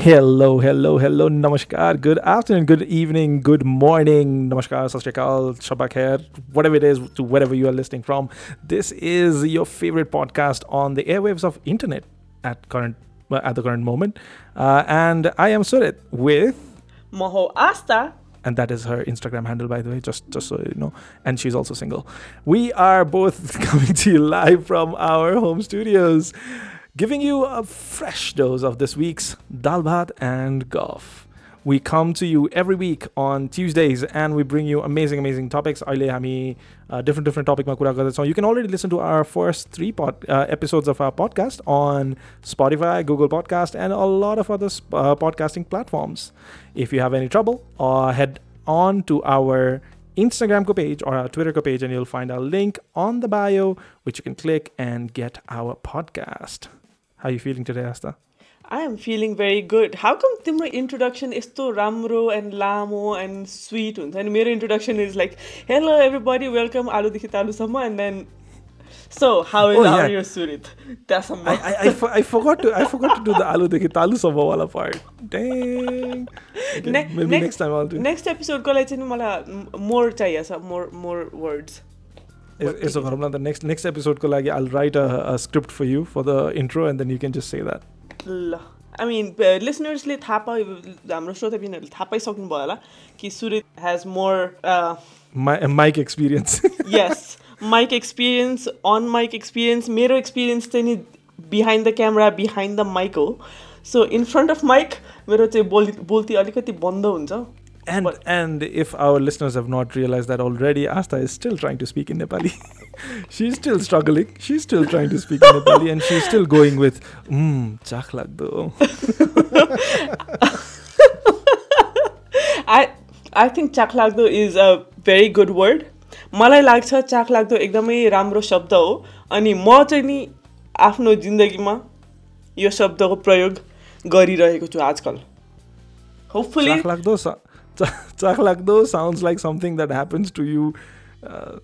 Hello, hello, hello, namaskar, good afternoon, good evening, good morning, namaskar, sastrikal, shabak khair, whatever it is, to wherever you are listening from. This is your favorite podcast on the airwaves of internet at current at the current moment, uh, and I am Surit with Maho Asta. and that is her Instagram handle, by the way, just just so you know. And she's also single. We are both coming to you live from our home studios, giving you a fresh dose of this week's Dalbat and Golf. We come to you every week on Tuesdays and we bring you amazing, amazing topics. Aile hami uh, different, different topic makura So you can already listen to our first three pod, uh, episodes of our podcast on Spotify, Google Podcast, and a lot of other sp- uh, podcasting platforms. If you have any trouble, uh, head on to our Instagram page or our Twitter page, and you'll find a link on the bio, which you can click and get our podcast. How you feeling today, Asta? I am feeling very good. How come तिम्रो introduction यस्तो राम्रो and लामो and sweet हुन्छ अनि मेरो introduction is like hello everybody welcome आलुदेखि तालुसम्म and then so how is Oh, how yeah. are you Surit त्यहाँसम्म I, I, I, for- I forgot to I forgot to do the alu dekhi talu sabha wala part. Dang. Okay, Ne- maybe next- next time I'll do. Next एपिसोडको लागि चाहिँ मलाई more चाहिएको छ more more words यसो गरौँ न त next next episode को लागि I'll write a, a script for you for the intro and then you can just say that. ल आई मिन लिसनर्सले थाहा पायो हाम्रो श्रोताबिनहरूले थाहा पाइसक्नु भयो होला कि Surit has more mic experience. Yes mic experience on mic experience मेरो एक्सपिरियन्स चाहिँ नि behind the camera behind the mic हो so in front of mic मेरो चाहिँ बोल बोल्ती अलिकति बन्द हुन्छ And But- and if our listeners have not realized that already, Asta is still trying to speak in Nepali. she's still struggling. She's still trying to speak in Nepali, and she's still going with mm, chak lagdo. I I think चाखलाग्दो is a very good word मलाई लाग्छ चाखलाग्दो एकदमै राम्रो शब्द हो अनि म चाहिँ नि आफ्नो जिन्दगीमा यो शब्दको प्रयोग गरिरहेको छु आजकल hopefully Chak lagdo, so- cha- chak lagdo sounds like something that happens to you. Uh,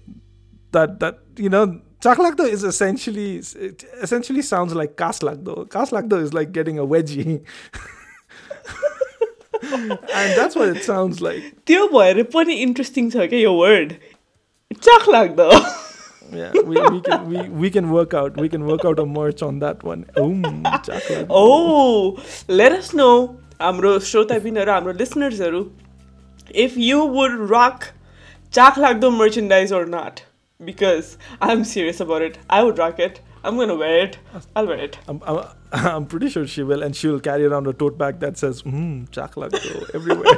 that that you know, chak lagdo is essentially it essentially sounds like kas lagdo. Kas lagdo is like getting a wedgie. and that's what it sounds like. त्यो भएर पनि interesting छ क्या यो word चाखलाग्दो Yeah, we, we can we, we can work out we can work out a merch on that one. Um, chak lagdo. Oh let us know हाम्रो श्रोताबिनहरू हाम्रो लिसनर्सहरू if you would rock Chak Lagdo merchandise or not. Because I'm serious about it. I would rock it. I'm gonna wear it. I'll wear it. I'm, I'm, I'm pretty sure she will, and she will carry around a tote bag that says "Hmm, Chaklagdo" everywhere.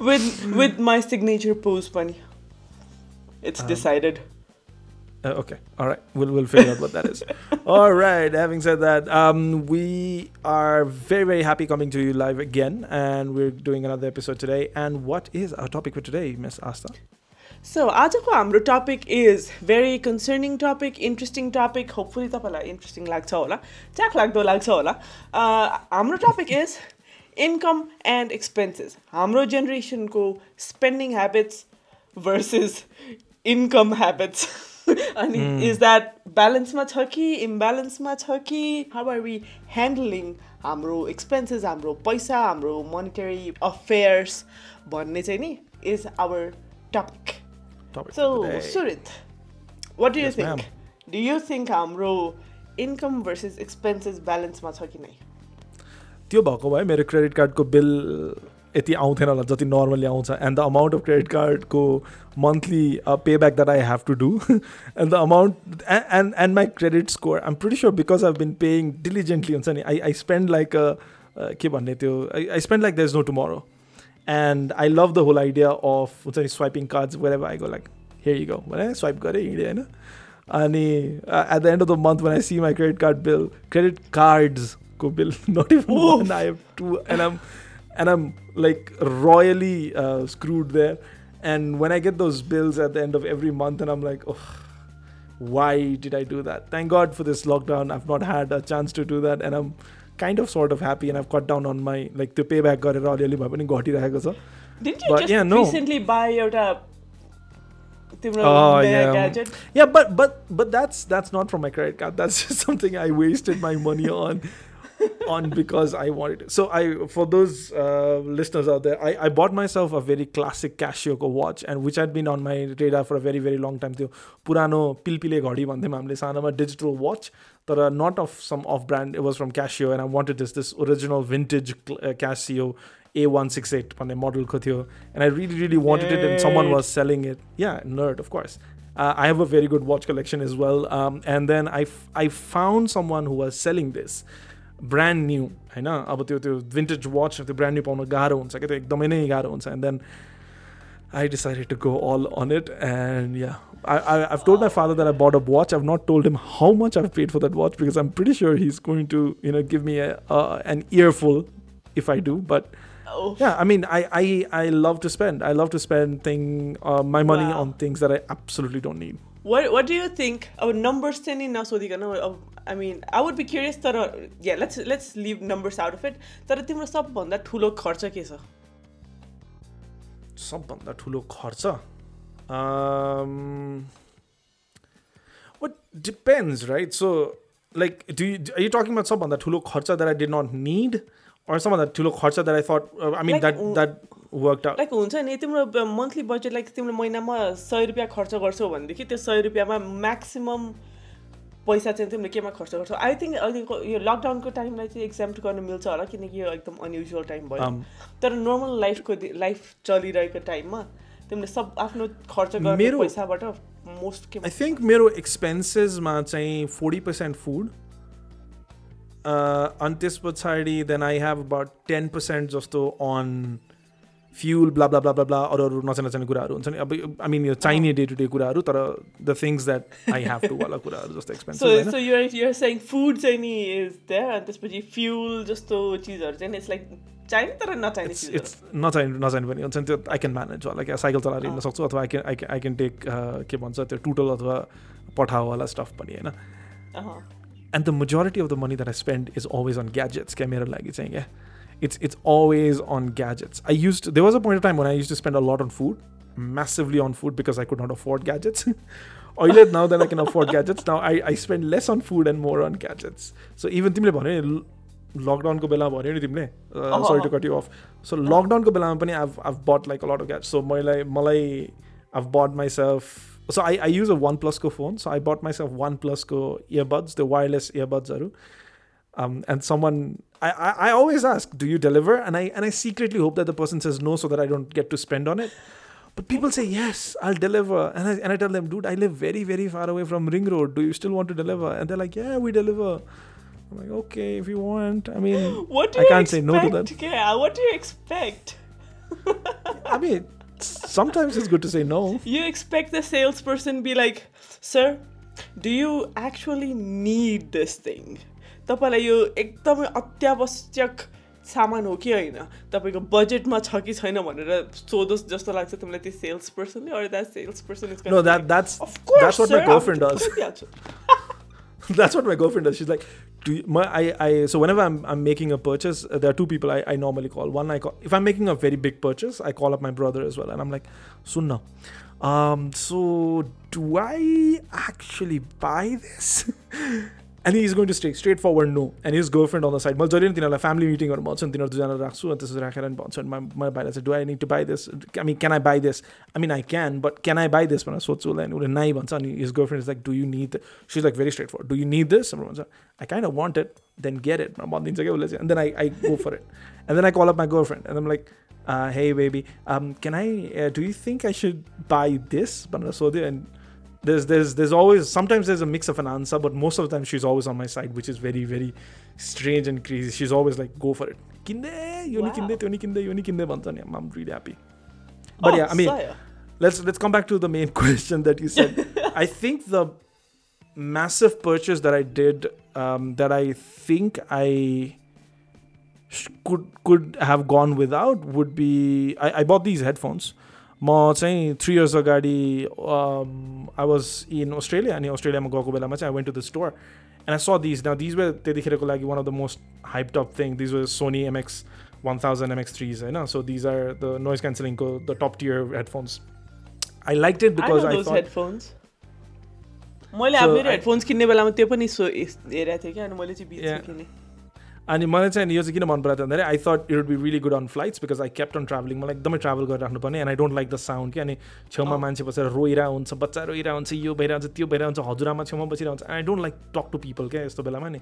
with with my signature pose, bunny. It's um, decided. Uh, okay, all right, we'll we'll figure out what that is. all right. Having said that, um, we are very very happy coming to you live again, and we're doing another episode today. And what is our topic for today, Miss Asta? So आजको हाम्रो topic is very concerning topic interesting topic hopefully तपाईँलाई interesting लाग्छ होला चाख लाग्दो लाग्छ होला Uh, हाम्रो topic is income and expenses हाम्रो जेनेरेसनको spending habits versus income habits अनि इज द्याट ब्यालेन्समा छ कि इम्ब्यालेन्समा छ कि हाउ आर वी ह्यान्डलिङ हाम्रो एक्सपेन्सेस हाम्रो पैसा हाम्रो मोनिटरी अफेयर्स भन्ने चाहिँ नि is our topic what do you Yes, think? ma'am. Do you think हाम्रो इन्कम भर्सेस एक्सपेन्सेस ब्यालेन्समा छ कि नै? त्यो भएको भए मेरो क्रेडिट कार्डको बिल यति आउँथेन होला जति नर्मली आउँछ and the amount of credit कार्डको monthly pay back that I have to do and the amount and and my credit score I'm pretty sure because I been paying diligently हुन्छ नि I I spend like के भन्ने त्यो I I spend like the is no tomorrow and I love the whole idea of हुन्छ नि swiping cards wherever I go like here you go भने swipe गरेँ हिँडेँ होइन अनि at the end of the month I see my credit card bill, credit cards go bill, not even Oof. one. I have two, and I'm like royally uh, screwed there. And when I get those bills at the end of every month, and I'm like, oh, why did I do that? Thank God for this lockdown. I've not had a chance to do that, and I'm kind of sort of happy, and I've cut down on my like the payback got it really happening. Didn't you but, just yeah, no. recently buy your a? oh, yeah. Um, gadget? Yeah, but but but that's that's not from my credit card. That's just something I wasted my money on on because I wanted it. So I, for those uh, listeners out there, I, I bought myself a very classic Casio watch, and which had been on my radar for a very very long time. त्यो पुरानो पिलपिले घडी भन्थ्यौँ हामीले सानोमा digital watch तर not of some off brand. It was from Casio, and I wanted this this original vintage uh, Casio A168 भन्ने मोडलको थियो and I really really wanted it, and someone was selling it. Yeah, nerd of course. Uh, I have a very good watch collection as well. Um, and then I, f- I found someone who was selling this brand new होइन अब त्यो त्यो vintage watch त्यो brand new पाउन गाह्रो हुन्छ क्या त्यो एकदमै नै गाह्रो हुन्छ and then I decided to go all on it and yeah I, I, I've told my father that I bought a watch I've not told him how much I've paid for that watch because I'm pretty sure he's going to you know give me a, uh, an earful if I do but Oh, yeah i mean i i, I love to spend i love to spend thing uh, my money Wow. on things that i absolutely don't need What What do you think? अब numbers चाहिँ नि नसोधिकन अब I mean I would be curious तर yeah let's let's leave numbers out of it तर तिम्रो सबभन्दा ठुलो खर्च के छ? सबभन्दा ठुलो खर्च? What depends right so like do you talking much सबभन्दा ठुलो खर्च that I did not need or सबभन्दा ठुलो खर्च that I thought I mean that that work out like हुन्छ नि तिम्रो मन्थली बजेट लाइक तिम्रो महिनामा सय रुपियाँ खर्च गर्छौ भनेदेखि त्यो सय रुपियाँमा म्याक्सिमम् पैसा चाहिँ तिमीले केमा खर्च गर्छौ। आई थिङ्क अहिलेको यो लकडाउनको टाइमलाई चाहिँ एक्जाम्ट गर्नु मिल्छ होला किनकि यो एकदम अनयुजुअल टाइम भयो। तर नर्मल लाइफको लाइफ चलिरहेको टाइममा तिमीले सब आफ्नो खर्च गर्ने पैसाबाट मोस्ट के I think मेरो एक्सपेन्सेसमा चाहिँ फोर्टी पर्सेन्ट फुड अनि त्यस पछाडि then I have about ten percent जस्तो on fuel blah blah blah blah blah अरू अरू नचाहिने नचाहिने कुराहरू हुन्छ नि अब आई मिन यो चाहिने डे टु डे कुराहरू तर the things that I have to वाला कुराहरू जस्तो एक्सपेन्सिभ फुड चाहिँ नि इज अनि त्यसपछि फ्युल जस्तो चिजहरू चाहिँ इट्स लाइक चाहिने तर नचाहिने इट्स नचाहिने नचाहिने पनि हुन्छ नि त्यो आई क्यान म्यानेज होला क्या साइकल चलाएर हिँड्न। सक्छु अथवा I can I I can take के भन्छ त्यो टुटल अथवा पठाओवाला स्टफ पनि होइन and the majority of the money that I spend is always on gadgets. क्या मेरो लागि चाहिँ क्या it's it's always on gadgets. I used to, there was a point of time when I used to spend a lot on food, massively on food because I could not afford gadgets. अहिले now that I can afford gadgets, now I, I spend less on food and more on gadgets. So even तिमीले भन्यो नि लकडाउनको बेलामा भन्यो नि तिमीले sorry to cut you off so लकडाउनको बेलामा पनि I've I've bought like a lot of gadgets. So मलाई मलाई I've bought myself so I, I use a OnePlus को phone. So I bought myself OnePlus को earbuds, the wireless earbuds are. Um, and someone I, I, I always ask, do you deliver? And I and I secretly hope that the person says no so that I don't get to spend on it. But people say yes, I'll deliver. And I and I tell them, dude, I live very, very far away from Ring Road. Do you still want to deliver? And they're like, Yeah, we deliver. I'm like, okay, if you want. I mean What do I can't say no to that. expect? Yeah, what do you expect? I mean sometimes it's good to say no. You expect the salesperson be like, sir, do you actually need this thing? तपाईँलाई यो एकदमै अत्यावश्यक सामान हो कि होइन तपाईँको बजेटमा छ कि छैन भनेर सोधोस् जस्तो लाग्छ तिमीलाई त्यो sales पर्सनले or that salesperson is No, that that's Of course, that's what sir, my girlfriend I'm does. गरिदिइहाल्छु। That's what my girlfriend does. She's like, do you, my, I, I, so whenever I'm, I'm making a purchase, uh, there are two people I, I normally call. One, I call, if I'm making a very big purchase, I call up my brother as well. And I'm like, Sunna, um, so do I actually buy this? and he's going to stay straightforward no. And his girlfriend on the side, मैले जहिले पनि तिनीहरूलाई family मिटिङहरू भन्छ नि तिनीहरू दुईजना राख्छु अनि त्यसपछि राखेर नि भन्छ अनि म बाहिर चाहिँ do I need to buy this I mean can I buy this I mean I can but can I buy this भनेर सोध्छु उसलाई अनि उसले नाइ भन्छ अनि his girlfriend is like do you need she is like very straightforward do you need this भनेर भन्छ I kind of want it then get it भनेर भनिदिन्छ क्या उसले चाहिँ and then I I go for it and then I call up my girlfriend and like hey baby can I do you think I should buy this भनेर सोध्यो and there's there's there's always sometimes there's a mix of an answer but most of the time she's always on my side which is very very strange and crazy. She's always like go for it. Kinde yoni kinde toni kinde yoni kinde i'm really happy. But oh, yeah i mean sire. let's let's come back to the main question that you said. I think the massive purchase that i did um, that i think i could could have gone without would be I, I bought these headphones. म चाहिँ three years अगाडि I was in Australia अनि अस्ट्रेलियामा गएको बेलामा चाहिँ I went to the store and I saw these no these were त्यतिखेरको लागि one of the most hype top thing these were Sony MX one thousand MX threes होइन? So these are the noise क्यान्सलिङको the top tier headphones I like it I because I headphones. मैले मेरो headphones किन्ने बेलामा त्यो पनि so हेरेको थिएँ क्या अनि मैले चाहिँ बिच Yeah. किनेँ। अनि मलाई चाहिँ नि यो चाहिँ किन मन परेको थियो भन्दाखेरि I thought it would be really good on flights because I kept on travelling मलाई एकदमै travel गरिराख्नुपर्ने and I don't like the sound कि अनि छेउमा अँ। मान्छे बसेर रोइरहेको हुन्छ बच्चा रोइरहेको हुन्छ यो भइरहेको हुन्छ त्यो भइरहेको हुन्छ हजुरआमा छेउमा बसिरहेको हुन्छ I don't like talk to people क्या यस्तो बेलामा नि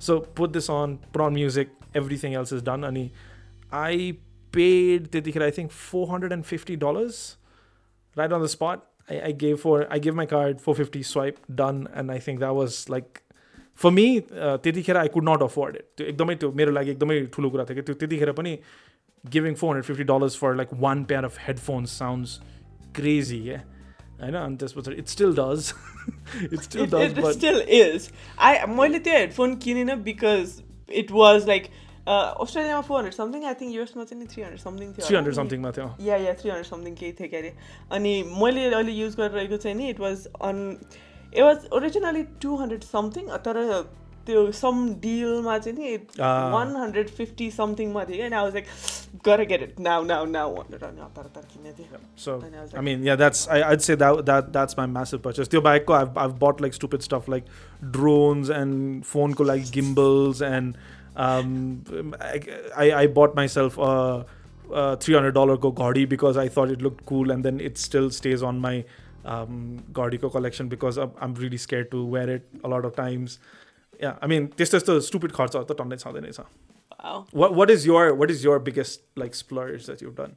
so put this on put on music everything else is done अनि आई पेड त्यतिखेर I think four hundred and fifty dollars right on the spot. I, I gave for I gave my card 450 swipe done, and I think that was like for me uh, त्यतिखेर I could not afford it त्यो एकदमै त्यो मेरो लागि एकदमै ठुलो कुरा थियो कि त्यो त्यतिखेर पनि giving four hundred fifty dollars for like one pair of headphones sounds crazy क्या होइन? अनि त्यस पछाडि it still does it still does still is. I मैले त्यो हेडफोन किनेन बिकज इट वाज लाइक अस्ट्रेलियामा four hundred something I think युएसमा चाहिँ थ्री हन्ड्रेड समथिङ थियो थ्री हन्ड्रेड समथिङमा थियो. Yeah yeah three hundred something केही थियो क्यारे अनि मैले अहिले युज गरिरहेको चाहिँ नि it was on It was originally two hundred something तर त्यो सम डिलमा चाहिँ नि Ah. वान हन्ड्रेड फिफ्टी समथिङमा थियो क्या अनि आई वाज लाइक गर get it now now now भनेर अनि हतार हतार किनेको थिएँ So And I was I like- mean, yeah, that's I, I'd say that that that's my massive purchase. त्यो बाहेकको I've I've bought like stupid stuff like drones and phone को like gimbals and um I I, I bought myself a, a three hundred dollar go घडी because I thought it looked cool and then it still stays on my um घडीको collection because I'm, I'm really scared to wear it a lot of times. Yeah, I mean त्यस्तो यस्तो stupid खर्चहरू त टन्नै छँदै छ Wow. What what is your what is your biggest like splurge that you've done?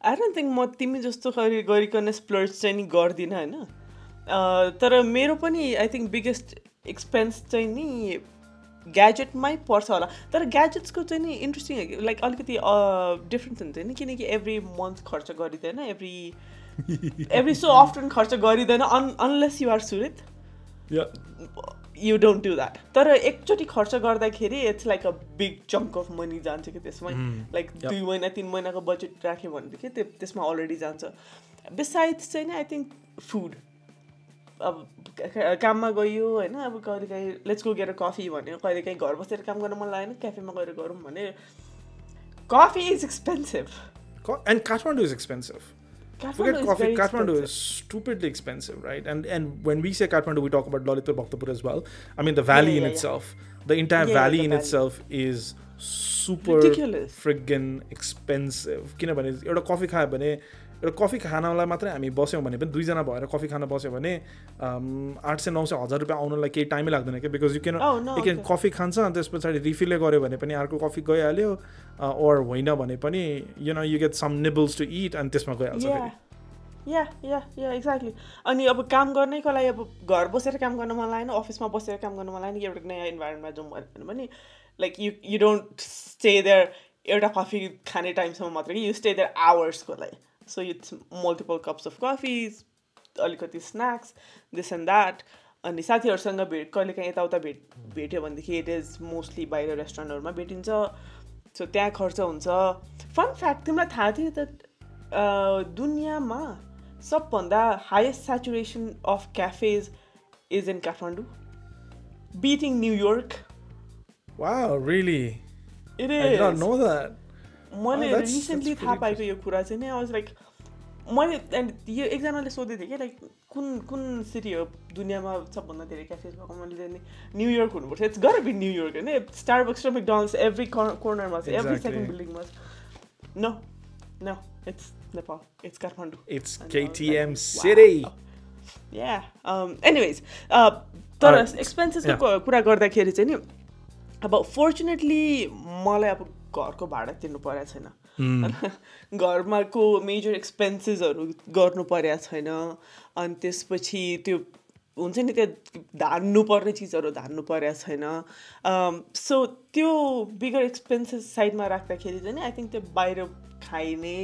I don't think म तिमी जस्तो गरी गरिकन स्प्लर्ज चाहिँ नि गर्दिनँ होइन तर मेरो पनि आई थिङ्क बिगेस्ट एक्सपेन्स चाहिँ नि ग्याजेटमै पर्छ होला तर ग्याजेट्सको चाहिँ नि इन्ट्रेस्टिङ लाइक अलिकति डिफ्रेन्स हुन्छ नि किनकि एभ्री मन्थ खर्च गरिँदैन एभ्री एभ्री सो अफ्टन खर्च गरिँदैन on unless you are Surit. You don't do that तर एकचोटि खर्च गर्दाखेरि it's like a big chunk of money जान्छ कि त्यसमै. Like Yep. दुई महिना तिन महिनाको बजेट राख्यो भनेदेखि त्यो त्यसमा अलरेडी जान्छ. बिसाइड्स चाहिँ नि आई थिङ्क फुड अब काममा गयो होइन अब कहिलेकाहीँ लेट्स गो गेट कफी भन्यो कहिलेकाहीँ घर बसेर काम गर्न मन लागेन क्याफेमा गएर गरौँ भने coffee is expensive Co- And Kathmandu is expensive. Forget coffee. Kathmandu is stupidly expensive, right? And and when we say Kathmandu, we talk about Lalitpur Bhaktapur as well. I mean, the valley yeah, in yeah. itself, the entire Yeah, valley the in valley. itself is super Ridiculous. friggin expensive. किनभने एउटा coffee खायो भने एउटा coffee खानलाई मात्रै हामी बस्यौँ भने पनि दुईजना भएर कफी खान बस्यो भने आठ सय नौ सय हजार रुपियाँ आउनलाई केही टाइमै लाग्दैन क्या because you can can. Coffee खान्छ अनि त्यस पछाडि रिफिलले गऱ्यो भने पनि अर्को कफी गइहाल्यो ओर होइन भने पनि you know you get some nibbles to it अनि त्यसमा गइहाल्छ या या या एक्ज्याक्टली अनि अब काम गर्नैको लागि अब घर बसेर काम गर्न मन लागेन अफिसमा बसेर काम गर्न मन लागेन एउटा नयाँ इन्भाइरोमेन्टमा जाउँ भने पनि like you you don't stay there एउटा कफी खाने टाइमसम्म मात्रै कि यु स्टे देयर आवर्सको लागि। So it's multiple cups of coffees अलिकति स्न्याक्स दिस एन्ड द्याट अनि साथीहरूसँग भेट कहिलेकाहीँ यताउता भेट भेट्यो भनेदेखि इट इज मोस्टली बाहिर रेस्टुरेन्टहरूमा भेटिन्छ। सो त्यहाँ खर्च हुन्छ। फन फ्याक्ट तिमीलाई थाहा थियो त दुनियाँमा सबभन्दा highest saturation of cafes is in Kathmandu beating New York Wow, really? It I did not is know that. मैले Oh, रिसेन्टली थाहा पाएको यो कुरा चाहिँ नि आई वाज लाइक मैले एन्ड यो एकजनाले सोधेको थिएँ कि लाइक कुन कुन सिटी हो दुनियाँमा सबभन्दा धेरै क्याफेज भएको मैले चाहिँ न्युयोर्क हुनुपर्छ इट्स गर बी न्युयोर्क होइन स्टारबक्स र मेकडोनल्ड्स एभ्री कर्नरमा छ एभ्री. सेकेन्ड बिल्डिङमा छ no no it's Nepal it's Kathmandu wow. Yeah. Um, anyways, uh, तर. एक्सपेन्सेसको कुरा गर्दाखेरि चाहिँ नि अब फोर्चुनेटली मलाई अब घरको भाडा तिर्नु परेको छैन। घरमाको मेजर एक्सपेन्सेसहरू गर्नु परेको छैन। अनि त्यसपछि त्यो हुन्छ नि त्यो धान्नु पर्ने चिजहरू धान्नु परेको छैन। सो त्यो बिगर एक्सपेन्सेस साइडमा राख्दाखेरि चाहिँ आई थिङ्क त्यो बाहिर खाइने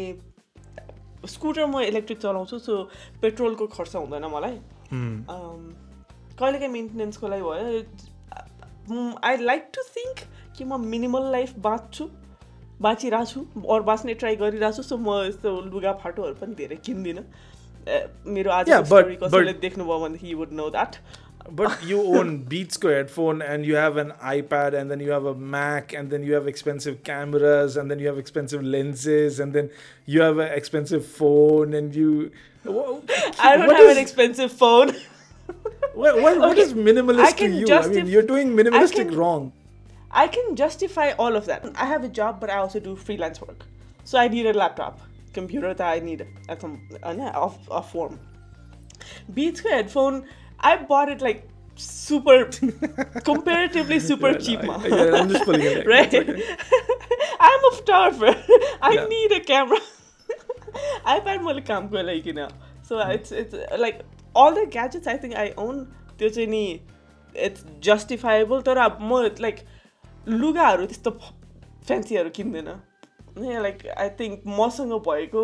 स्कुटर म इलेक्ट्रिक चलाउँछु सो पेट्रोलको खर्च हुँदैन मलाई। कहिलेकाहीँ मेन्टेनेन्सको लागि भयो। आई लाइक टु थिङ्क कि म मिनिमल लाइफ बाँच्छु बाँचिरहेको छु अरू बाँच्ने ट्राई गरिरहेको छु सो म यस्तो लुगा फाटोहरू पनि धेरै किन्दिनँ ए, मेरो आज Yeah, but- स्टोरी कसैले but- देख्नुभयो भनेदेखि you would know that But you own Beats Go headphone and you have an iPad and then you have a Mac and then you have expensive cameras and then you have expensive lenses and then you have an expensive phone and you. What, I don't what have is- an expensive phone. What, what, what Okay, is minimalist I to can you? I mean, justif- you're doing minimalistic can- wrong. I can justify all of that. I have a job, but I also do freelance work. So I need a laptop. Computer that I need at some uh, off, off form. Beats headphone, I bought it like super comparatively super Yeah, no, cheap I- ma. yeah, I'm just pulling it in. right? It's okay. I'm a photographer. I Yeah. need a camera. iPad मैले कामको लागि किन so it's it's like all the gadgets I think I own त्यो चाहिँ नि it's justifiable तर अब म लाइक लुगाहरू त्यस्तो फ्यान्सीहरू किन्दैन। लाइक आई थिङ्क मसँग भएको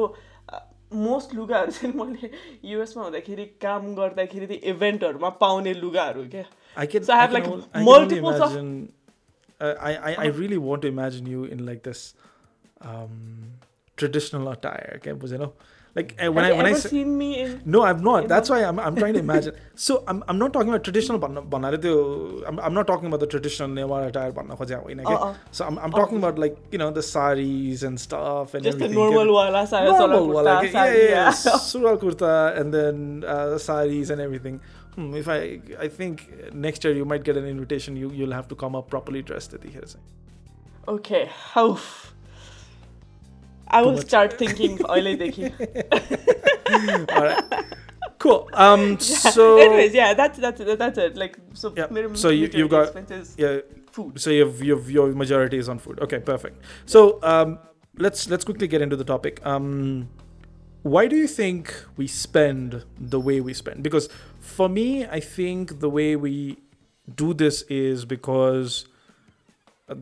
मोस्ट लुगाहरू चाहिँ मैले युएसमा हुँदाखेरि काम गर्दाखेरि त्यो इभेन्टहरूमा पाउने लुगाहरू cousin want to imagine you in like this traditional attire क्या बुझेन? Like uh, when Have I when I say, seen me in, no, I've not. That's the... why I'm, I'm trying to imagine. so I'm, I'm not talking about traditional banna. I'm, I'm not talking about the traditional Newar attire banna ho oh, oh. So I'm, I'm talking oh. about like you know the saris and stuff and just everything. the normal wala sari, normal wala. Okay. Yeah, yeah, yeah. Sural kurta and then uh, saris and everything. Hmm, if I I think next year you might get an invitation. You you'll have to come up properly dressed. Okay. Oof. I will start thinking oily Deki. All right. Cool. Um. So. Anyways, yeah, that's that's that's it. Like so. Yeah. So you you've got yeah. Food. So you've, you've your majority is on food. Okay, perfect. So um, let's let's quickly get into the topic. Um, why do you think we spend the way we spend? Because for me, I think the way we do this is because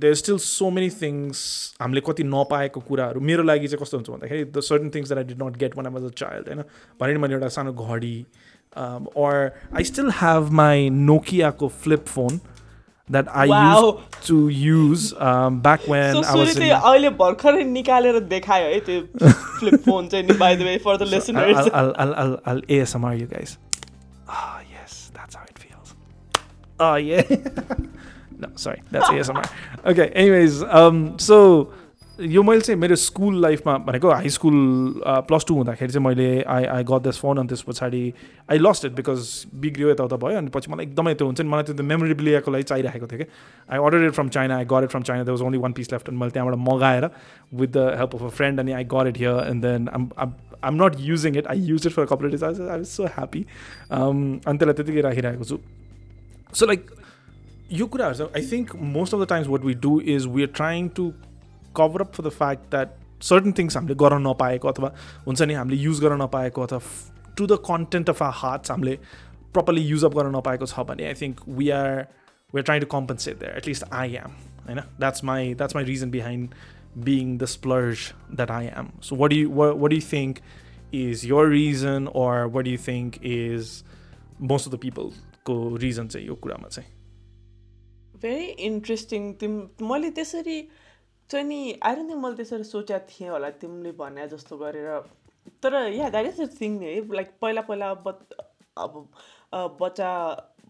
there's still so many things हामीले कति नपाएको कुराहरू मेरो लागि चाहिँ कस्तो हुन्छ भन्दाखेरि the certain things that I did not get when I was a child होइन भने नि मैले एउटा सानो घडी or I still have my Nokia ko flip phone that I Wow. used to use um, back when so I was सुरु in. चाहिँ अहिले भर्खरै निकालेर देखायो है त्यो फ्लिप फोन चाहिँ नि by the way for the So listeners I'll, I'll, I'll, I'll, I'll ASMR you guys. Ah, yes, that's how it feels. Oh, yeah. No, that's ASMR. Okay, anyways, um, so यो मैले चाहिँ मेरो school लाइफमा भनेको high school plus two हुँदाखेरि चाहिँ मैले I I got this phone अनि त्यस पछाडि आई लस्ट इट बिकज बिग्रियो यताउता भयो अनि पछि मलाई एकदमै त्यो हुन्छ नि मलाई त्यो मेमोरेबिलियाको लागि चाहिरहेको थियो कि। I order it from China I got it from China the was only one piece left अनि मैले त्यहाँबाट मगाएर with the help of a friend अनि I got it here and then I'm I'm not using it I use it for days I was so happy अनि त्यसलाई त्यतिकै राखिरहेको छु। So like यो कुराहरू चाहिँ I think most of the times what we do is we are trying to cover up for the fact that certain things हामीले गर्न नपाएको अथवा हुन्छ नि हामीले युज गर्न नपाएको अथवा to the content of our hearts हामीले प्रपरली युज अप गर्न नपाएको छ भने I think we are we are trying to compensate that at least I am होइन that's my that's my reason behind being the splurge that I am. So what do you what, what do you think is your reason or what do you think is most of the people को reason चाहिँ यो कुरामा चाहिँ very interesting तिम मैले त्यसरी चाहिँ नि डोन्ट थिङ्क मैले त्यसरी सोचेको थिएँ होला तिमीले भने जस्तो गरेर। तर yeah that is the thing नि है। लाइक पहिला पहिला बच अब अ, बच्चा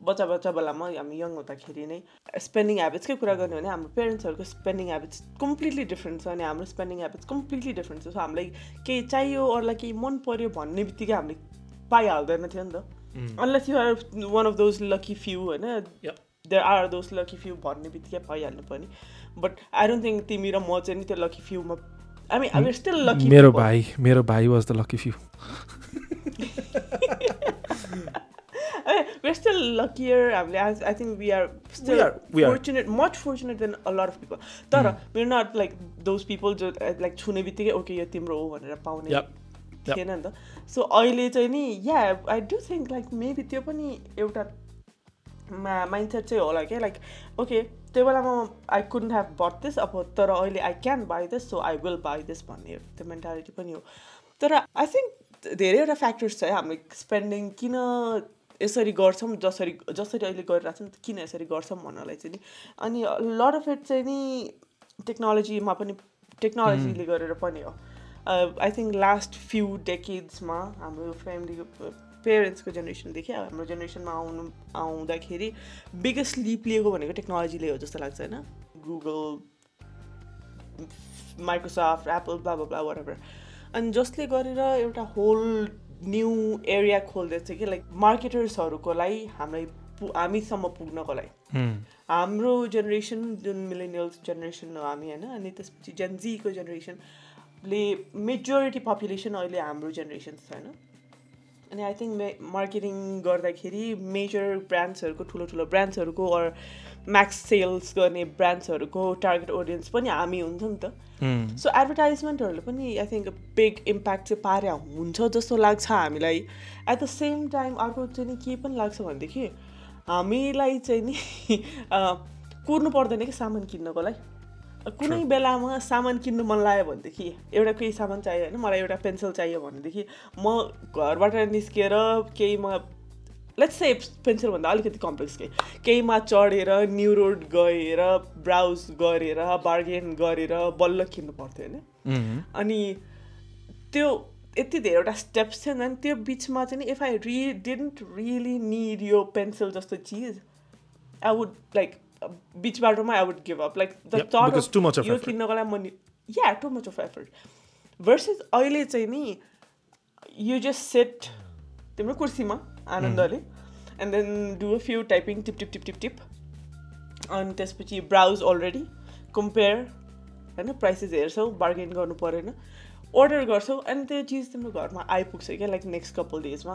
बच्चा बच्चा बेलामा हामी यङ हुँदाखेरि नै स्पेन्डिङ ह्याबिट्सकै कुरा गर्ने भने हाम्रो पेरेन्ट्सहरूको स्पेन्डिङ ह्याबिट्स कम्प्लिटली डिफ्रेन्ट छ अनि हाम्रो स्पेन्डिङ ह्याबिट्स कम्प्लिटली डिफ्रेन्ट छ। सो हामीलाई केही चाहियो अरूलाई केही मन पऱ्यो भन्ने बित्तिकै हामीले पाइहाल्दैन थियो नि त। Unless you are one of those lucky few होइन. There are those lucky few भन्ने बित्तिकै पाइहाल्नु पर्ने बट आई डोन्ट थिङ्क तिमी र म चाहिँ नि त्यो lucky फ्युमा I mean I still lucky मेरो भाइ मेरो भाइ was the lucky few we're still luckier हामीले I, I think we are still are, we are. fortunate much fortunate than a lot of people. तर we're not like those people जो like छुने बित्तिकै okay यो तिम्रो हो भनेर पाउने. थिएन नि त सो अहिले चाहिँ नि yeah I do think like maybe त्यो पनि एउटा माइन्डसेट चाहिँ होला क्या लाइक ओके त्यो बेलामा I couldn't have bought this अब तर अहिले I can buy this so I will buy this भन्ने त्यो मेन्टालिटी पनि हो। तर आई थिङ्क धेरैवटा फ्याक्टर्स छ है हामी स्पेन्डिङ किन यसरी गर्छौँ जसरी जसरी अहिले गरिरहेको छौँ किन यसरी गर्छौँ भन्नलाई चाहिँ नि। अनि लट अफ इट चाहिँ नि टेक्नोलोजीमा पनि टेक्नोलोजीले गरेर पनि हो। आई थिङ्क लास्ट फ्यु डेकेड्समा हाम्रो फ्यामिलीको पेरेन्ट्सको जेनेरेसनदेखि हाम्रो जेनेरेसनमा आउनु आउँदाखेरि बिगेस्ट लिप लिएको भनेको टेक्नोलोजीले हो जस्तो लाग्छ होइन? Google Microsoft Apple blah blah wherever अनि जसले गरेर एउटा होल न्यू एरिया खोल्दैछ कि लाइक मार्केटर्सहरूको लागि हामीलाई हामीसम्म पुग्नको लागि. हाम्रो जेनेरेसन जुन मिलेनियल्स जेनेरेसन हो हामी होइन? अनि त्यसपछि जेनजीको जेनेरेसनले मेजोरिटी पपुलेसन अहिले हाम्रो जेनेरेसन छ होइन? अनि आई थिङ्क मे मार्केटिङ गर्दाखेरि मेजर ब्रान्ड्सहरूको ठुलो ठुलो ब्रान्ड्सहरूको अर म्याक्स सेल्स गर्ने ब्रान्ड्सहरूको टार्गेट अडियन्स पनि हामी हुन्छ नि त. सो एडभर्टाइजमेन्टहरूले पनि आई थिङ्क बिग इम्प्याक्ट चाहिँ पारे हुन्छ जस्तो लाग्छ हामीलाई। एट द सेम टाइम अर्को चाहिँ नि के पनि लाग्छ भनेदेखि हामीलाई चाहिँ नि कुर्नु पर्दैन कि सामान किन्नको लागि। कुनै बेलामा सामान किन्नु मन लाग्यो भनेदेखि एउटा केही सामान चाहियो होइन मलाई एउटा पेन्सिल चाहियो भनेदेखि म घरबाट निस्किएर केहीमा लेट्स से पेन्सिलभन्दा अलिकति कम्प्लेक्स केही केहीमा चढेर न्यु रोड गएर ब्राउज गरेर बार्गेन गरेर बल्ल किन्नु पर्थ्यो होइन. अनि त्यो यति धेरैवटा स्टेप्स थियो नि त्यो बिचमा चाहिँ इफ आई रि डिन्ट रियली निड यो पेन्सिल जस्तो चिज आई वुड लाइक बिच बाटोमा I would give up like the यो. किन्नको लागि म yeah too much of effort versus अहिले चाहिँ नि यु जस्ट सेट तिम्रो कुर्सीमा आनन्दले and then do a few typing tip tip tip tip tip अनि त्यसपछि ब्राउज अलरेडी कम्पेयर होइन प्राइसेस हेर्छौ बार्गेन गर्नु परेन अर्डर गर्छौ अनि त्यो चिज तिम्रो घरमा आइपुग्छ क्या लाइक नेक्स्ट कपाल डेजमा.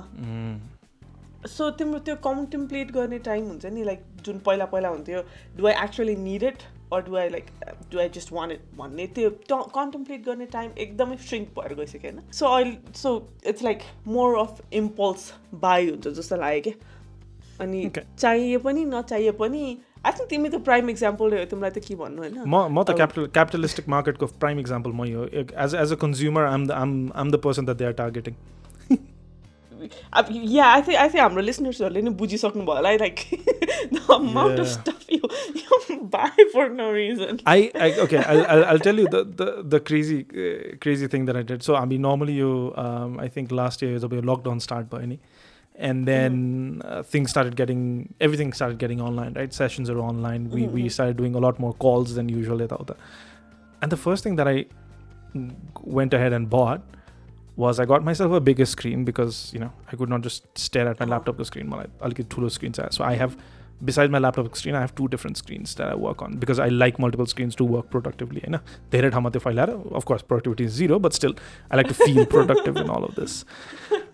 सो तिम्रो त्यो कन्टेम्प्लेट गर्ने टाइम हुन्छ नि लाइक जुन पहिला पहिला हुन्थ्यो do I actually need it or do I like do I just want it भन्ने त्यो कन्टेम्प्लेट गर्ने टाइम एकदमै श्रिङ्क भएर गइसक्यो होइन? सो अहिले so it's like more of impulse buy हुन्छ जस्तो लाग्यो क्या। अनि. चाहिए पनि नचाहिए पनि आई थिङ्क तिमी त प्राइम इक्जाम्पल हो तिमीलाई त के भन्नु होइन? म म त क्यापिटल क्यापिटलिस्टिक मार्केटको प्राइम इक्जाम्पल मै हो as as a consumer I'm the I'm I'm the person that they are targeting अब yeah I think I think हाम्रो लिसनर्सहरूले नि बुझिसक्नु भयो होला like the amount of Yeah. Stuff you you buy for no reason I, I okay I'll, I'll, I'll tell you the the, the crazy uh, crazy thing that I did so I mean normally you um, I think last year was a lockdown start by any and then uh, things started getting everything started getting online right sessions are online we, we Mhm. started doing a lot more calls than usual without that. and the first thing that I mm, went ahead and bought was I got myself a bigger screen because you know I could not just stare at my laptop screen. while I'll get two screens. So I have besides my laptop screen, I have two different screens that I work on because I like multiple screens to work productively. You know, there at Hamate Failara, of course, productivity is zero, but still, I like to feel productive in all of this.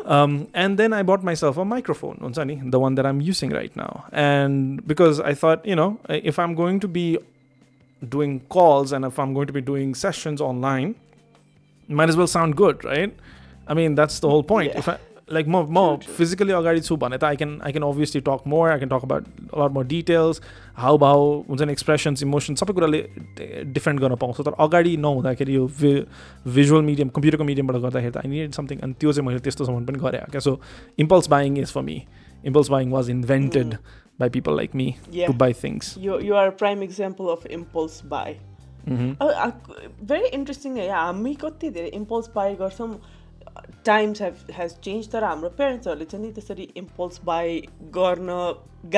Um, and then I bought myself a microphone, Unsani, the one that I'm using right now. And because I thought, you know, if I'm going to be doing calls and if I'm going to be doing sessions online, well sound good right I mean that's the whole point Yeah. if I like more more physically अगाडि छु भने त I can I can obviously talk more I can talk about a lot more details how about हुन्छ नि expressions emotion सबै कुराले defend गर्न पाउँछ तर अगाडि नहुँदाखेरि यो भिजुअल मिडियम कम्प्युटरको मिडियमबाट गर्दाखेरि त आई निड समथिङ अनि त्यो चाहिँ मैले त्यस्तोसम्म पनि गरेँ क्या so impulse buying is for me impulse buying was invented by people like me. To buy things You, you are a prime example of impulse buy. Very interesting है हामी कति धेरै इम्पल्स बाई गर्छौँ टाइम्स हेभ हेज चेन्ज तर हाम्रो पेरेन्ट्सहरूले चाहिँ नि त्यसरी इम्पल्स बाई गर्न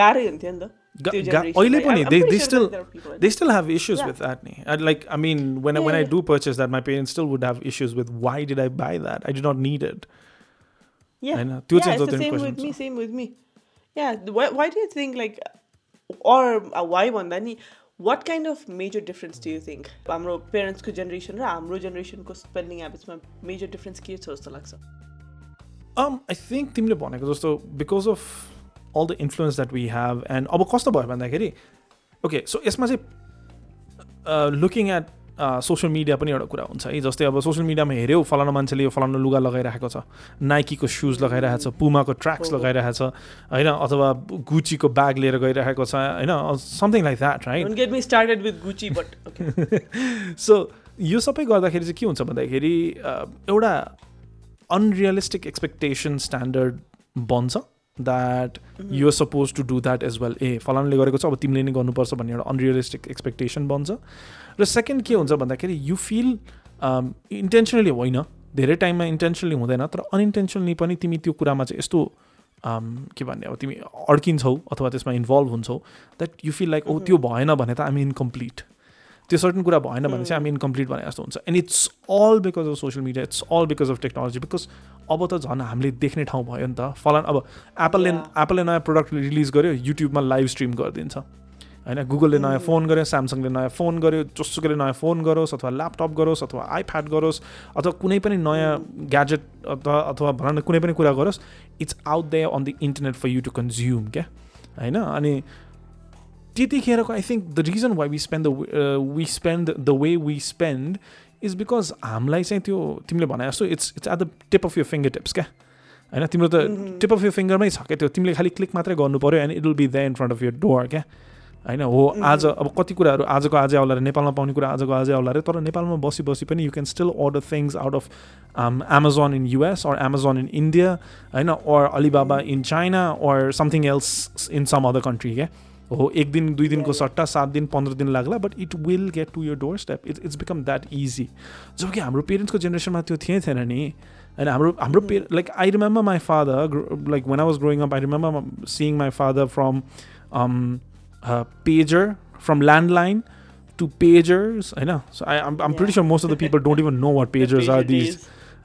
गाह्रै हुन्थ्यो नि त त्यो generation अहिले लाई. पनि I'm they, pretty they sure still that there are people- they still have issues Yeah. with that ni. I, like i mean when I, when i Yeah. do purchase that my parents still would have issues with why did i buy that i did not need it Yeah, होइन त्यो yeah, चाहिँ it's the जति same question with me, छ। same with me. Yeah, th- why, why do you think like, or uh, why भन्दा नि What kind of major difference do you think? हाम्रो पेरेन्ट्सको generation र हाम्रो जेनेरेसनको स्पेन्डिङ हेबिट्समा मेजर डिफरेन्स के छ जस्तो लाग्छ? Um i think तिमीले भनेको जस्तो because of all the influence that we have and अब कस्तो भयो भन्दाखेरि ओके सो यसमा चाहिँ लुकिङ एट सोसियल मिडिया पनि एउटा कुरा हुन्छ। है जस्तै अब सोसियल मिडियामा हेऱ्यौ फलानु मान्छेले यो फलानु लुगा लगाइरहेको छ नाइकीको सुज लगाइरहेको छ पुमाको ट्र्याक्स। लगाइरहेको छ होइन अथवा गुचीको ब्याग लिएर गइरहेको छ होइन something like that right. So यो सबै गर्दाखेरि चाहिँ के हुन्छ भन्दाखेरि एउटा अनरियलिस्टिक एक्सपेक्टेसन स्ट्यान्डर्ड बन्छ that you're supposed to do that as well ए फलानुले गरेको छ अब तिमीले नै गर्नुपर्छ भन्ने एउटा अनरियलिस्टिक एक्सपेक्टेसन बन्छ। र सेकेन्ड के हुन्छ भन्दाखेरि यु फिल इन्टेन्सनली होइन धेरै टाइममा इन्टेन्सनली हुँदैन तर अनइन्टेन्सनली पनि तिमी त्यो कुरामा चाहिँ यस्तो um, के भन्ने अब तिमी अड्किन्छौ अथवा त्यसमा इन्भल्भ हुन्छौ द्याट यु फिल लाइक ओ त्यो भएन भने त आइम इनकम्प्लिट त्यो सर्टन कुरा भएन भने चाहिँ हामी इन्कम्प्लिट भने जस्तो हुन्छ. And it's all because of social media it's all because of technology because अब त झन् हामीले देख्ने ठाउँ भयो नि त। फलान अब एप्पलले. एप्पलले नयाँ प्रडक्ट रिलिज गर्यो युट्युबमा लाइभ स्ट्रिम गरिदिन्छ। होइन गुगलले नयाँ फोन गर्यो स्यामसङले नयाँ फोन गर्यो जोसुकैले नयाँ फोन गरोस् अथवा ल्यापटप गरोस् अथवा आइप्याड गरोस् अथवा कुनै पनि नयाँ ग्याजेट अथवा अथवा भन न कुनै पनि कुरा गरोस् it's out there on the internet for you to consume क्या? होइन अनि त्यतिखेरको I think the reason why we spend the we spend the way we spend is because हामीलाई चाहिँ त्यो तिमीले भने जस्तो it's it's at the tip of your finger tips क्या? होइन तिम्रो त टिप अफ यर फिङ्गरमै छ क्या? त्यो तिमीले खालि क्लिक मात्रै गर्नु पऱ्यो and it will be the in front of your door क्या? होइन हो आज अब कति कुराहरू आजको आजै आउला नेपालमा पाउने कुरा आजको आजै आउला रे तर नेपालमा बसी बसी पनि you can still order things out of Amazon in US or Amazon in India होइन or Alibaba in China or something else in some other country क्या हो एक दिन दुई दिनको. सट्टा सात दिन पन्ध्र दिन लाग्ला but it will get to your door step it's it's become that easy जब कि हाम्रो पेरेन्ट्सको जेनेरेसनमा त्यो थिएँ थिएन नि होइन हाम्रो हाम्रो pay like I remember my father like when I was growing up I remember seeing my father from pager from landline to pagers होइन so I I'm Yeah. Pretty sure most of the people don't even know what pagers are these.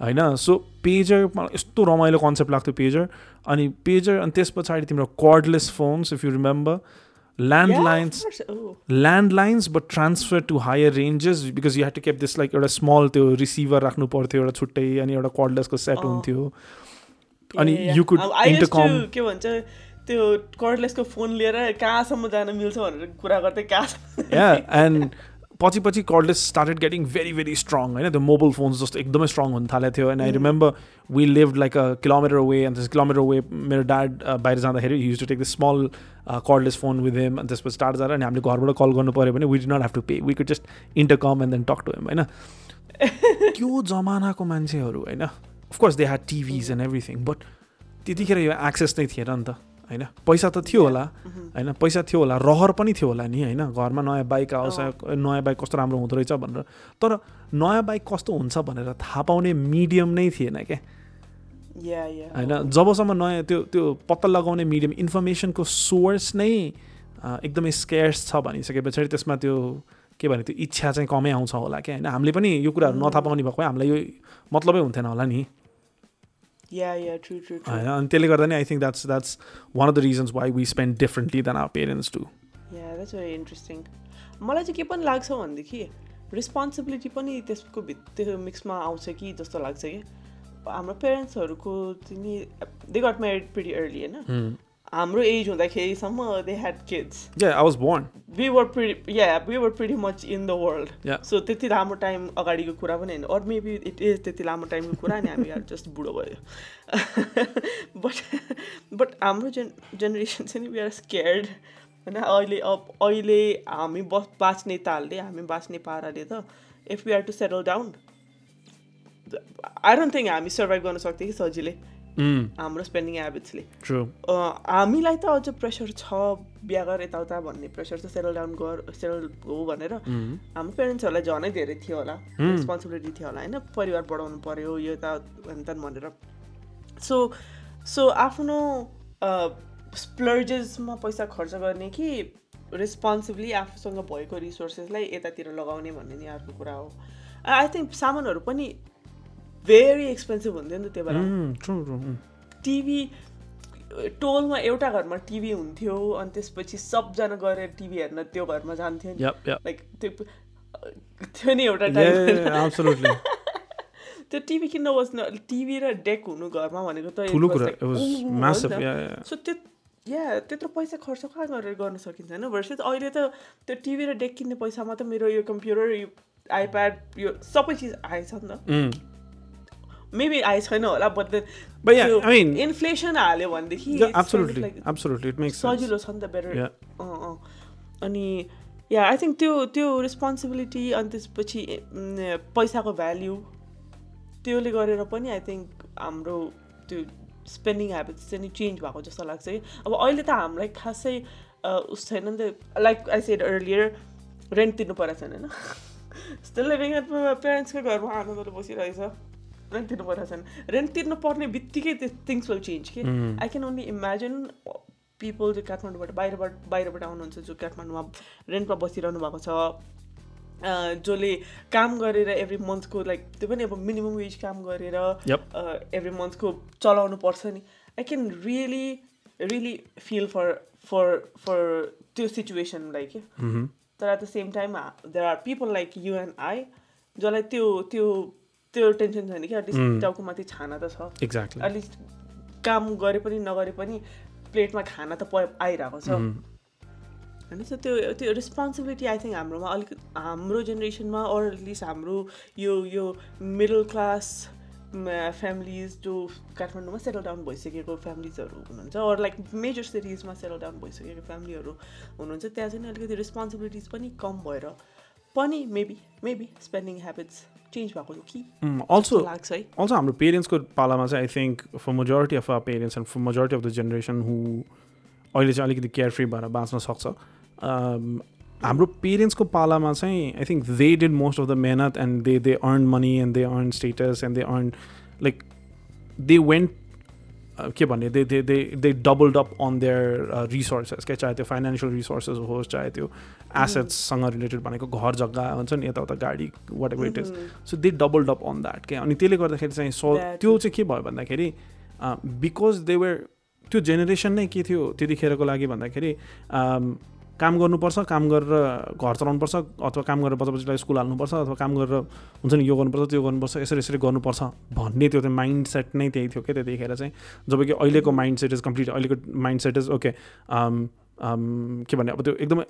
होइन सो pager मलाई यस्तो रमाइलो concept लाग्थ्यो pager अनि pager अनि त्यस पछाडि तिम्रो cordless phones if you remember landlines Oh, landlines but transfer to higher ranges because you have to keep this like एउटा स्मल त्यो रिसिभर राख्नु पर्थ्यो एउटा छुट्टै अनि एउटा कर्डलेसको सेट अँ। हुन्थ्यो. अनि you could intercom- के भन्छ त्यो कर्डलेसको फोन लिएर कहाँसम्म जान मिल्छ भनेर कुरा गर्दै कहाँ या एन्ड पछि पछि cordless started getting very very strong होइन? त्यो मोबाइल फोन्स जस्तो एकदमै स्ट्रङ हुन थालेको थियो। And I remember we live like a kilometer way अनि त्यस किलोमिटर वे मेरो ड्याड बाहिर जाँदाखेरि use to take the small cordless phone with him अनि त्यसपछि टाढा जाँदा अनि हामीले घरबाट कल गर्नु पऱ्यो भने we did not have to pay we could just intercom and then talk to him होइन? त्यो जमानाको मान्छेहरू होइन? Of course they had TVs and everything but त्यतिखेर यो एक्सेस नै थिएन नि त। होइन? पैसा त थियो होला होइन? पैसा थियो होला रहर पनि थियो होला नि होइन? घरमा नयाँ बाइक आओस् नयाँ बाइक कस्तो राम्रो हुँदो रहेछ भनेर। तर नयाँ बाइक कस्तो हुन्छ भनेर थाहा पाउने मिडियम नै थिएन क्या। होइन? जबसम्म नयाँ त्यो त्यो पत्ता लगाउने मिडियम इन्फर्मेसनको सोर्स नै एकदमै स्केयर्स छ भनिसके पछाडि त्यसमा त्यो के भने त्यो इच्छा चाहिँ कमै आउँछ होला क्या होइन? हामीले पनि यो कुराहरू नथाहा पाउने भएको भए हामीलाई यो मतलबै हुन्थेन होला नि। होइन अनि त्यसले गर्दा नि I think that's that's one of the reasons why we spend differently than our parents to yeah that's very interesting मलाई चाहिँ के पनि लाग्छ भनेदेखि रेस्पोन्सिबिलिटी पनि त्यसको त्यो मिक्समा आउँछ कि जस्तो लाग्छ कि हाम्रो पेरेन्ट्सहरूको चाहिँ they got married pretty early होइन हाम्रो age हुँदाखेरिसम्म they had kids I was born we were pretty yeah we were pretty much in the world. So त्यति लामो टाइम अगाडिको कुरा पनि होइन। अर मेबी इट इज त्यति लामो टाइमको कुरा अनि हामी जस्ट बुढो भयो। बट बट हाम्रो जेन जेनेरेसन चाहिँ नि वी आर स्केयर्ड होइन अहिले अब अहिले हामी बस बाँच्ने तालले हामी बाँच्ने पाराले त if we are to settle down I don't think हामी सर्भाइभ गर्न सक्थ्यो कि सजिलै। हाम्रो स्पेन्डिङ हेबिट्सले हामीलाई त अझ प्रेसर छ बिहा गर यताउता भन्ने प्रेसर छ सेटल डाउन गर सेटल हो भनेर हाम्रो पेरेन्ट्सहरूलाई झनै धेरै थियो होला। रेस्पोन्सिबिलिटी थियो होला होइन? परिवार बढाउनु पर्यो यो हेनतेन भनेर। सो सो आफ्नो स्प्लर्जेसमा पैसा खर्च गर्ने कि रेस्पोन्सिबली आफूसँग भएको रिसोर्सेसलाई यतातिर लगाउने भन्ने नि अर्को कुरा हो। आई थिङ्क सामानहरू पनि भेरी एक्सपेन्सिभ हुन्थ्यो नि त त्यो बेला। टिभी टोलमा एउटा घरमा टिभी हुन्थ्यो अनि त्यसपछि सबजना गएर टिभी हेर्न त्यो घरमा जान्थ्यो नि। लाइक त्यो थियो नि एउटा त्यो टिभी किन्न बस्नु टिभी र डेक हुनु घरमा भनेको त सो त्यो या त्यत्रो पैसा खर्च कहाँ गरेर गर्न सकिन्छ होइन? भर्सेस अहिले त त्यो टिभी र डेक किन्ने पैसामा त मेरो यो कम्प्युटर यो आइप्याड यो सबै चिज आएछ नि त। मेबी आए छैन होला बट mean- इन्फ्लेसन हाल्यो भनेदेखि. सजिलो छ नि त बेटर. अँ अनि या आई थिङ्क त्यो त्यो रेस्पोन्सिबिलिटी अनि त्यसपछि पैसाको भ्याल्यु त्योले गरेर पनि आई थिङ्क हाम्रो त्यो स्पेन्डिङ हेबिट्स चाहिँ नि चेन्ज भएको जस्तो लाग्छ कि अब अहिले त हामीलाई खासै उस छैन नि त like I said earlier rent तिर्नु परेको छैन होइन स्टिल लिभिङ एट पेरेन्ट्सकै घरमा आनन्दले बसिरहेछ रेन्ट तिर्नु परेको छैन। रेन्ट तिर्नु पर्ने बित्तिकै थिङ्स विल चेन्ज कि I can only imagine people जो काठमाडौँबाट बाहिरबाट बाहिरबाट आउनुहुन्छ जो काठमाडौँमा रेन्टमा बसिरहनु भएको छ जसले काम गरेर एभ्री मन्थको लाइक त्यो पनि अब मिनिमम वेज काम गरेर. एभ्री मन्थको चलाउनु पर्छ नि। I can really really feel for for for त्यो सिचुएसनलाई क्या. तर at the same time there are people like you and I जसलाई त्यो त्यो त्यो टेन्सन छैन कि एटलिस्ट टाउको माथि छाना त छ। Exactly. एटलिस्ट काम गरे पनि नगरे पनि प्लेटमा खाना त प आइरहेको छ। होइन सो त्यो त्यो रेस्पोन्सिबिलिटी आई थिङ्क हाम्रोमा अलिक हाम्रो जेनेरेसनमा अर एटलिस्ट हाम्रो यो यो मिडल क्लास फ्यामिलिज जो काठमाडौँमा सेटल डाउन भइसकेको फ्यामिलिजहरू हुनुहुन्छ अर लाइक मेजर सिटिजमा सेटल डाउन भइसकेको फ्यामिलीहरू हुनुहुन्छ त्यहाँ चाहिँ अलिकति रेस्पोन्सिबिलिटिज पनि कम भएर पनि maybe maybe spending habits change भएको हो कि Also, लाग्छ है also हाम्रो पेरेन्ट्सको पालामा चाहिँ I think for majority of our parents and for majority of the generation who अहिले चाहिँ अलिकति केयर फ्री भएर बाँच्न सक्छ um, हाम्रो पेरेन्ट्सको पालामा चाहिँ I think they did most of the मेहनत and they they earn money and they earn status and they earn like they went के भन्ने they they they they doubled up on their resources क्या चाहे त्यो financial resources होस् चाहे त्यो एसेट्ससँग related भनेको घर जग्गा हुन्छ नि यताउता गाडी whatever it is so they doubled up on that क्या? अनि त्यसले गर्दाखेरि चाहिँ सो त्यो चाहिँ के भयो भन्दाखेरि बिकज दे वर त्यो जेनेरेसन नै के थियो त्यतिखेरको लागि भन्दाखेरि um, काम गर्नुपर्छ काम गरेर घर चलाउनुपर्छ अथवा काम गरेर बच्चा बच्चीलाई स्कुल हाल्नुपर्छ अथवा काम गरेर हुन्छ नि यो गर्नुपर्छ त्यो गर्नुपर्छ यसरी यसरी गर्नुपर्छ भन्ने त्यो चाहिँ माइन्ड सेट नै त्यही थियो क्या त्यतिखेर चाहिँ। जब कि अहिलेको माइन्ड सेट इज कम्प्लिट अहिलेको माइन्ड सेट इज ओके के भन्ने अब त्यो एकदमै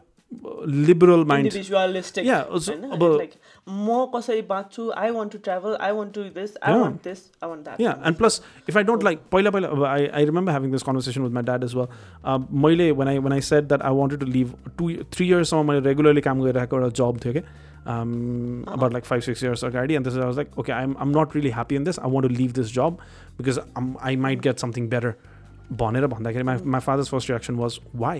Liberal mind individualistic Yeah, also, अब- लाइक म कसरी बाँच्छु I want to travel I want to this I Yeah. Want this I want that Yeah, and plus, if I don't like, पहिला पहिला, अब I, I remember having this conversation with my dad as well. Um, मैले when I when I said that I wanted to leave two three years सम्म मैले regularly काम गरिरहेको एउटा job थियो क्या um, about like five six years अगाडि and this I was like okay I'm I'm not really happy in this I want to leave this job because I'm, I might get something better भनेर भन्दाखेरि my my father's first reaction was why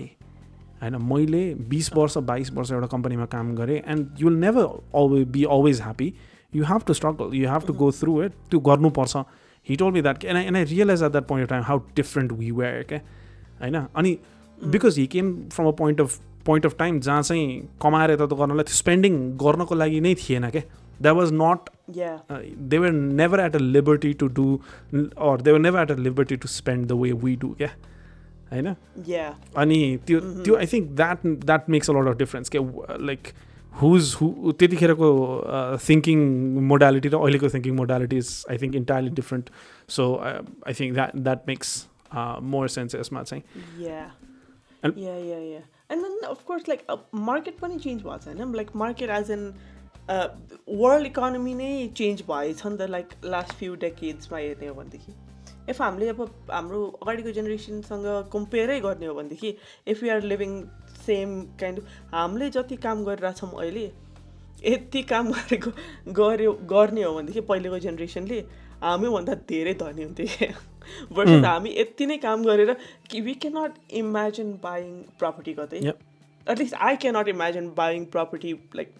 होइन मैले बिस वर्ष बाइस वर्ष एउटा कम्पनीमा काम गरेँ and you'll never always be always happy you have to struggle you have to go through it त्यो गर्नुपर्छ। He told me that and and I realise at that point of time how different we were क्या होइन अनि because he came from a point of point of time जहाँ चाहिँ कमाएर यता गर्नलाई त्यो स्पेन्डिङ गर्नको लागि नै थिएन क्या that was not yeah they were never at a liberty to do or they were never at a liberty to spend the way we do क्या होइन अनि त्यो त्यो I think that that makes a lot of difference के like whose who त्यतिखेरको thinking modality र अहिलेको thinking modality is I think entirely different so I think that that makes more sense यसमा चाहिँ and then of course like market पनि change भएको छ होइन like market as an world economy नै चेन्ज भएछ नि त लाइक लास्ट फ्यु डेकेड्समा हेर्ने हो भनेदेखि। इफ हामीले अब हाम्रो अगाडिको जेनेरेसनसँग कम्पेयरै गर्ने हो भनेदेखि if you are living same kind of हामीले जति काम गरिरहेछौँ अहिले यति काम गरेको गऱ्यो गर्ने हो भनेदेखि पहिलेको जेनेरेसनले हामीभन्दा धेरै धनी हुन्थ्यो वर्सेस हामी यति नै काम गरेर कि we cannot imagine buying property कतै. At least I cannot imagine buying property like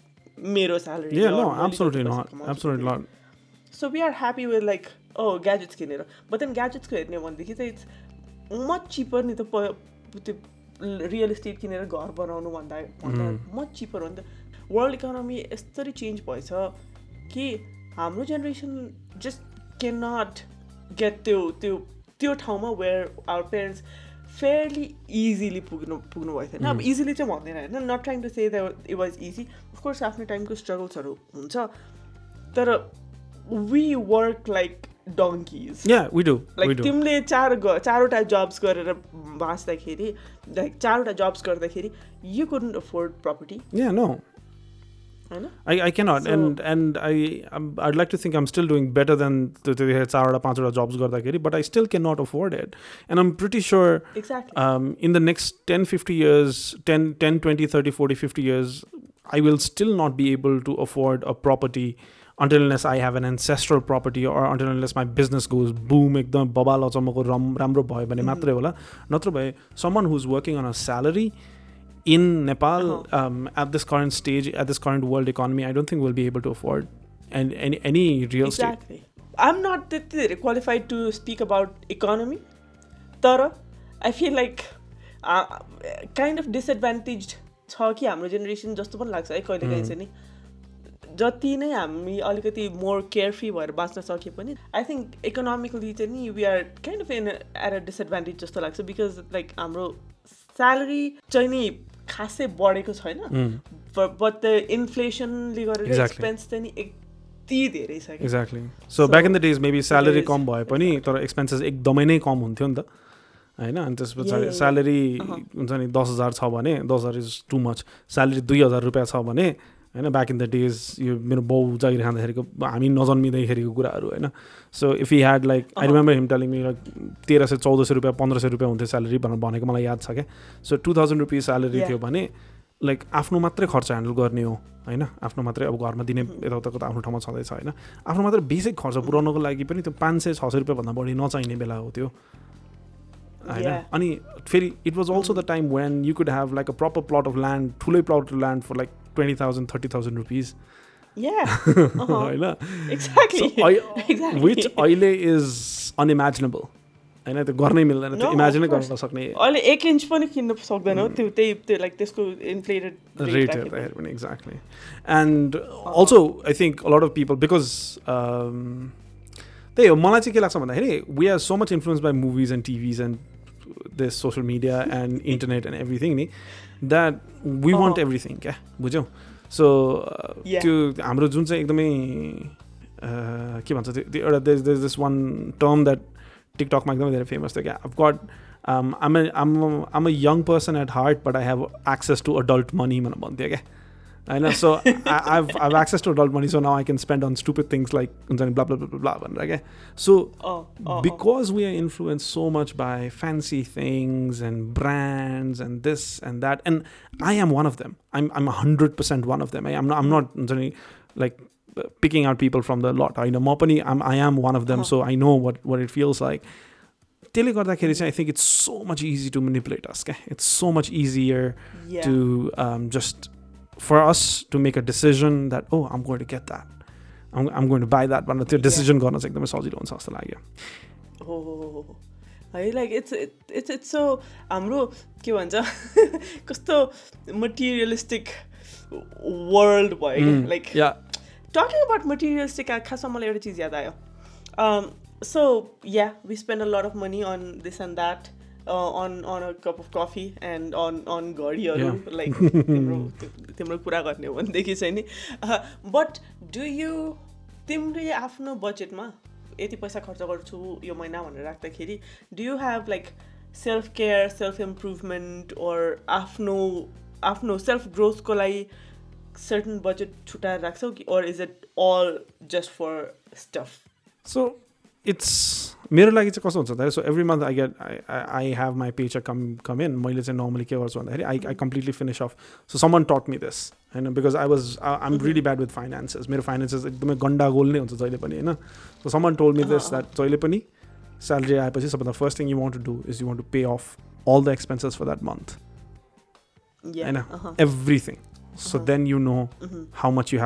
मेरो salary. So we are happy with like oh gadgets किनेर बट देन ग्याजेट्सको हेर्ने हो भनेदेखि चाहिँ इट्स मच चिपर नि त प त्यो रियल इस्टेट किनेर घर बनाउनु भन्दा भन्दा मच चिपर हो नि त वर्ल्ड इकोनोमी यस्तरी चेन्ज भएछ कि हाम्रो generation just can not get त्यो त्यो त्यो ठाउँमा where our parents fairly easily पुग्नु पुग्नु भएको थिएन अब इजिली चाहिँ भन्दैन होइन not trying to say the it was easy of course आफ्नो टाइमको स्ट्रगल्सहरू हुन्छ तर we work like Dinkies Yeah, we do. we like do. तिमीले चार ग- चारवटा जब्स गरेर बाँच्दाखेरि लाइक चारवटा जब्स गर्दाखेरि you couldn't afford property Yeah, no. होइन I, I cannot So- and and I I'm, I'd like to think I'm still doing better than the the चारवटा पाँचवटा jobs गर्दाखेरि but I still cannot afford it and I'm pretty sure exactly um, in the next 10 50 years 10 10 20 30 40 50 years I will still not be able to afford a property until unless I have an ancestral property or until unless my business goes boom एकदम बबाल अचम्मको रम राम्रो भयो भने मात्रै होला नत्र भए someone who's working on a salary in Nepal Uh-huh. um, at this current stage at this current world economy I don't think we'll be able to afford and any any real estate exactly I am not त्यति धेरै qualified to speak about economy तर I feel like kind of disadvantage छ कि हाम्रो generation जस्तो पनि लाग्छ है कहिले काहीँ चाहिँ नि जति नै हामी अलिकति मोर केयर फ्री भएर बाँच्न सके पनि आई थिङ्क इकोनोमिकली चाहिँ नि we are kind of in at a disadvantage जस्तो लाग्छ बिकज लाइक हाम्रो स्यालेरी चाहिँ नि खासै बढेको छैन। बट द इन्फ्लेसनले गरेर. एक्सपेन्स चाहिँ नि यति धेरै छ exactly so back in the days maybe salary कम भए पनि तर एक्सपेन्सेस एकदमै नै कम हुन्थ्यो नि त। होइन? अनि त्यस पछाडि स्यालेरी. हुन्छ नि दस हजार छ भने दस हजार इज टु मच स्यालेरी दुई हजार रुपियाँ छ भने होइन ब्याक इन द डेज यो मेरो बाउ जागिर खाँदाखेरिको हामी नजन्मिँदाखेरिको कुराहरू होइन so if you had like I. Remember him telling me like तेह्र सय चौध सय रुपियाँ पन्ध्र सय रुपियाँ हुन्थ्यो स्यालेरी भनेर भनेको मलाई याद छ क्या so two thousand rupees salary. थियो भने लाइक आफ्नो मात्रै खर्च ह्यान्डल गर्ने हो होइन आफ्नो मात्रै अब घरमा दिने. यताउताको त आफ्नो ठाउँमा छँदैछ होइन आफ्नो मात्रै बेसिक खर्च पुऱ्याउनको लागि पनि त्यो पाँच सय छ सय रुपियाँभन्दा बढी नचाहिने बेला हो त्यो होइन. अनि फेरि it was also the time when you could have like a proper plot of land ठुलै plot of land for like twenty thousand thirty thousand rupees. होइन. विच अहिले इज अनइमेजिनेबल होइन त्यो गर्नै मिल्दैन त्यो इमेजिनै गर्न course. सक्ने अहिले एक इन्च पनि किन्न सक्दैनौ त्यो त्यही त्यो लाइक त्यसको इन्फ्लेटेड रेट हेर्दाखेरि पनि exactly and also I think lot of people because त्यही हो मलाई चाहिँ के लाग्छ भन्दाखेरि we are so much influence by movies and TVs and this social media and internet and everything नि द्याट वी वान्ट अँ। एभ्रिथिङ क्या बुझ्यौ सो Yeah. त्यो हाम्रो जुन चाहिँ एकदमै uh, के भन्छ त्यो त्यो एउटा these these this one term that टिकटकमा एकदमै धेरै फेमस थियो क्या अब God um, I'm a I'm a, I'm a young person at heart, but I have access to adult money भनेर भन्थ्यो क्या होइन so I, I've I've access to adult money, so now I can spend on stupid things like हुन्छ नि blah blah blah blah blah भनेर क्या so Oh, because we are influenced so much by fancy things and brands and this and that and i am one of them i'm i'm 100% one of them I, am not i'm not हुन्छ नि, like uh, picking out people from the lot होइन म पनि I'm, i am one of them Uh-huh. so i know what what it feels like त्यसले गर्दाखेरि चाहिँ I think it's so much easy to manipulate us क्या it's so much easier yeah. to um, just For us to make a decision that oh I'm going to get that. I'm, I'm going to buy that भनेर त्यो. Decision गर्न चाहिँ एकदमै सजिलो हुन्छ जस्तो लाग्यो हो है like it's it's it's so हाम्रो के भन्छ? कस्तो मटेरियलिस्टिक वर्ल्ड भयो. लाइक टकिङ अबाउट मटेरियलिस्टिक खासमा मलाई एउटा चिज याद आयो। So yeah we spend a lot of money on this and that on on a cup of coffee and on on घडीहरू. लाइक तिम्रो तिम्रो कुरा गर्ने हो भनेदेखि चाहिँ नि बट डु यु तिम्रो आफ्नो बजेटमा यति पैसा खर्च गर्छु यो महिना भनेर राख्दाखेरि do you have like self care self improvement or आफ्नो आफ्नो सेल्फ ग्रोथको लागि सर्टन बजेट छुट्याएर राख्छौ कि or is it all just for stuff so it's मेरो लागि चाहिँ कस्तो हुन्छ भन्दाखेरि so every month I get I have my paycheck come come in मैले चाहिँ नर्मली के गर्छु भन्दाखेरि I I completely finish off so someone taught me this होइन because I was I am really bad with finances मेरो finances एकदमै गन्डागोल नै हुन्छ जहिले पनि होइन so someone told me this that जहिले पनि स्यालेरी आएपछि सबभन्दा first thing you want to do is you want to pay off all the expenses for that month Yeah. know. Uh-huh. everything so Uh-huh. then you know Mhm. how much you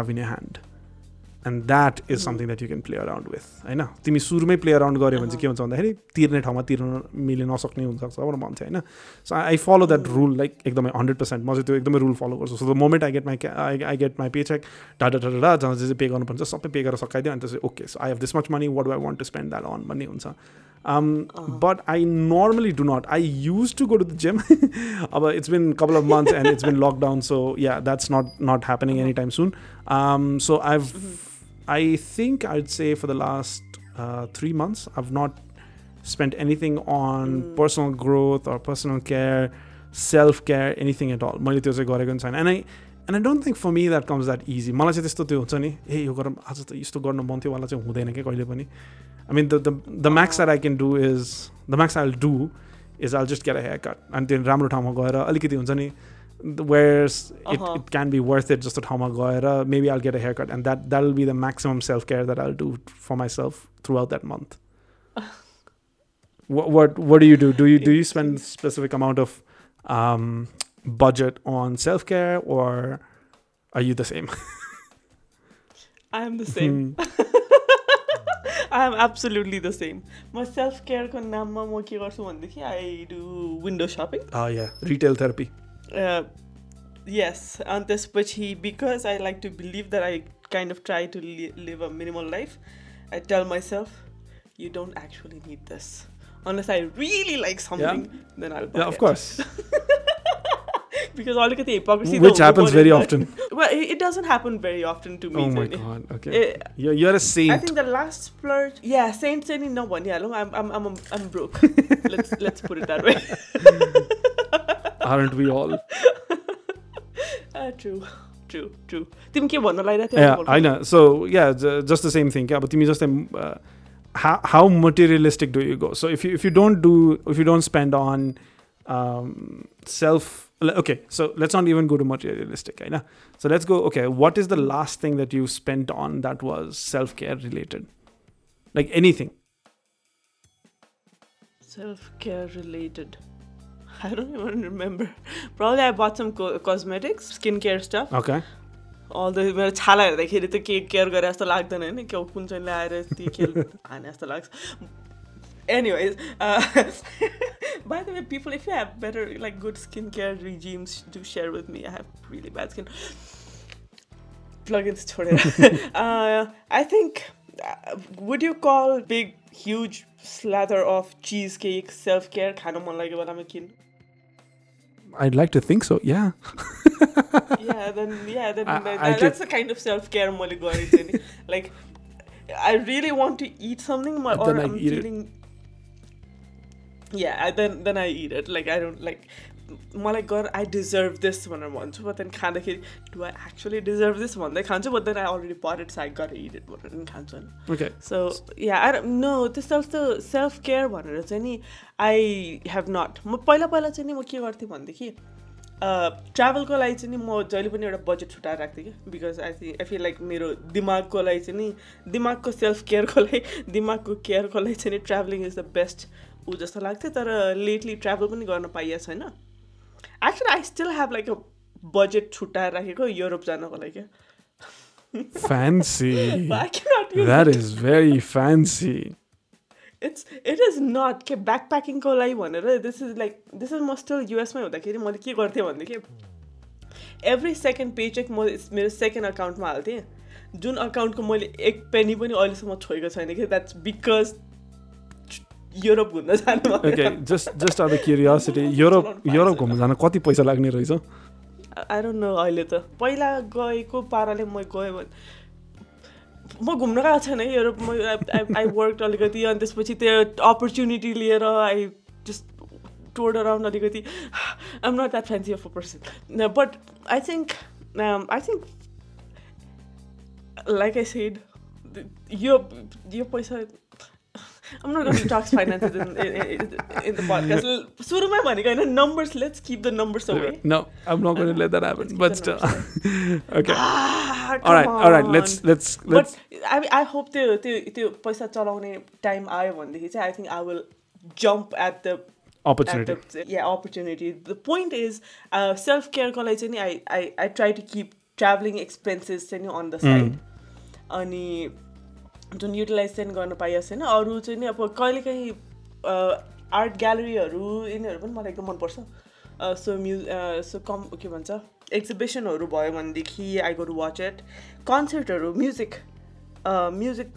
have in your hand and that is Mhm. something that you can play around with होइन तिमी सुरुमै play around गऱ्यो भने चाहिँ के हुन्छ भन्दाखेरि तिर्ने ठाउँमा तिर्न मिल्न नसक्ने हुनसक्छ भनेर भन्थ्यो होइन so I follow that rule like एकदमै हन्ड्रेड पर्सेन्ट म चाहिँ त्यो एकदमै रुल फलो गर्छु so the moment I get my I I get my paycheck data data जहाँ जहाँ चाहिँ पे गर्नुपर्छ सबै पे गरेर सकाइदियो अनि त्यसपछि okay so I have this much money what I want to spend that on भन्ने हुन्छ um, but I normally do not. I used to go to the gym, but it's been a couple of months and it's been locked down. So yeah, that's not not happening anytime soon. Um, so I've, I think I'd say for the last uh, three months, I've not spent anything on Mm. personal growth or personal care, self care, anything at all. मैले त्यो चाहिँ गरेको पनि छैन and I and I don't think for me that comes that easy. मलाई चाहिँ त्यस्तो त्यो हुन्छ नि ए यो गरौँ आज त यस्तो गर्नु मन थियो वाला चाहिँ हुँदैन क्या कहिले पनि I mean the the the max that I can do is the max I'll do is I'll just get a haircut अनि त्यो राम्रो ठाउँमा गएर अलिकति हुन्छ नि where it, Uh-huh. it can be worth it जस्तो ठाउँमा गएर maybe I'll get a haircut and that that'll be the maximum self care that I'll do for myself throughout that month. what, what what do you do? Do you do you spend specific amount of um, budget on self care or are you the same? I am the same. I am absolutely the same. म self केयरको नाममा म के गर्छु भनेदेखि I do window shopping oh uh, yes on this which he because i like to believe that i kind of try to li- live a minimal life i tell myself you don't actually need this unless i really like something yeah. then i'll buy yeah of it. course because all look at the hypocrisy. Which the happens very often. Well, it doesn't happen very often to me. Oh my god! Okay, eh, it, you're, you're a saint. I think the last splurge. Yeah, saint, saint, no one. Yeah, look, I'm, I'm, I'm, I'm broke. let's let's put it that way Aren't we all? Uh, true, true, true. तिमी के भन्न लागिरहेको थियौ Yeah, I know. So yeah, j- just the same thing. Yeah, but तिमी just uh, how how materialistic do you go? So if you if you don't do if you don't spend on um, self okay, so let's not even go to materialistic. I know. So let's go. Okay, what is the last thing that you spent on that was self care related? Like I don't even remember. Probably I bought some co- cosmetics, skincare stuff. Okay. All the मेरो छाला हेर्दाखेरि त के care गरे जस्तो लाग्दैन होइन के कुन चाहिँ ल्याएर ती खेल हाने जस्तो लाग्छ Anyways, uh, by the way, people, if you have better, like, good skincare regimes, do share with me. I have really bad skin. Plugins, छोडेर. uh, I think, uh, would you call big, huge slather of cheesecake self care? खानु मन लाग्यो बेलामा किन I'd like to think so. Yeah. yeah, then yeah, then I, that, I that's the kind of self care Moligori. like, I really want to eat something, or I'm feeling. It. Yeah, I, then then I eat it. Like I don't like मलाई गर I deserve this भनेर भन्छु but then खाँदाखेरि do I actually deserve this भन्दै खान्छु but then I already but it side गरेर it it भनेर पनि खान्छु होइन. सो या आई नो त्यस्तो जस्तो सेल्फ केयर भनेर चाहिँ नि आई हेभ नट म पहिला पहिला चाहिँ नि म के गर्थेँ भनेदेखि ट्राभलको लागि चाहिँ नि म जहिले पनि एउटा बजेट छुट्याएर राख्थेँ कि because I think I feel like मेरो दिमागको लागि चाहिँ नि दिमागको सेल्फ केयरको लागि दिमागको केयरको लागि चाहिँ नि ट्राभलिङ इज द बेस्ट ऊ जस्तो लाग्थ्यो तर लेटली ट्राभल पनि गर्न पाइएको छैन actually I still have like a budget छुट्याएर राखेको युरोप जानको लागि Fancy. I cannot use that is very fancy. It's it is not के ब्याक प्याकिङको लागि भनेर this is like this is म स्टिल युएसमै हुँदाखेरि मैले के गर्थेँ भनेदेखि एभ्री सेकेन्ड पे चेक म मेरो सेकेन्ड अकाउन्टमा हाल्थेँ जुन अकाउन्टको मैले एक पेनी पनि अहिलेसम्म छोएको छैन कि द्याट्स बिकज युरोप घुम्न जानु just just out of curiosity, Europe Europe घुम्न जान कति पैसा लाग्ने रहेछ? आई डोन्ट नो अहिले त। पहिला गएको पाराले म गएँ भने म घुम्न गएको छैन है युरोप म आई वर्क अलिकति अनि त्यसपछि त्यो अपर्च्युनिटी लिएर आई जस्ट टोर्ड अराउन्ड अलिकति। I'm not that fancy of a person but I think I think like I said यो यो पैसा I'm not going to talk finances in, in, in, the podcast. सुरुमै भनेको होइन numbers, let's keep the numbers away. No, I'm not going to let that happen. But the still, okay. Ah, All right, all right. Let's let's let's. But I I hope त्यो त्यो त्यो पैसा चलाउने time आयो भनेदेखि चाहिँ I think I will jump at the Opportunity. the yeah opportunity the point is uh, self care नि I, I I try to keep traveling expenses on the side अनि जुन युटिलाइज चाहिँ गर्न पाइएको छैन अरू चाहिँ नि अब कहिलेकाहीँ आर्ट ग्यालरीहरू यिनीहरू पनि मलाई एकदम मनपर्छ। सो म्यु सो कम के भन्छ एक्जिबिसनहरू भयो भनेदेखि I go to watch it कन्सर्टहरू music music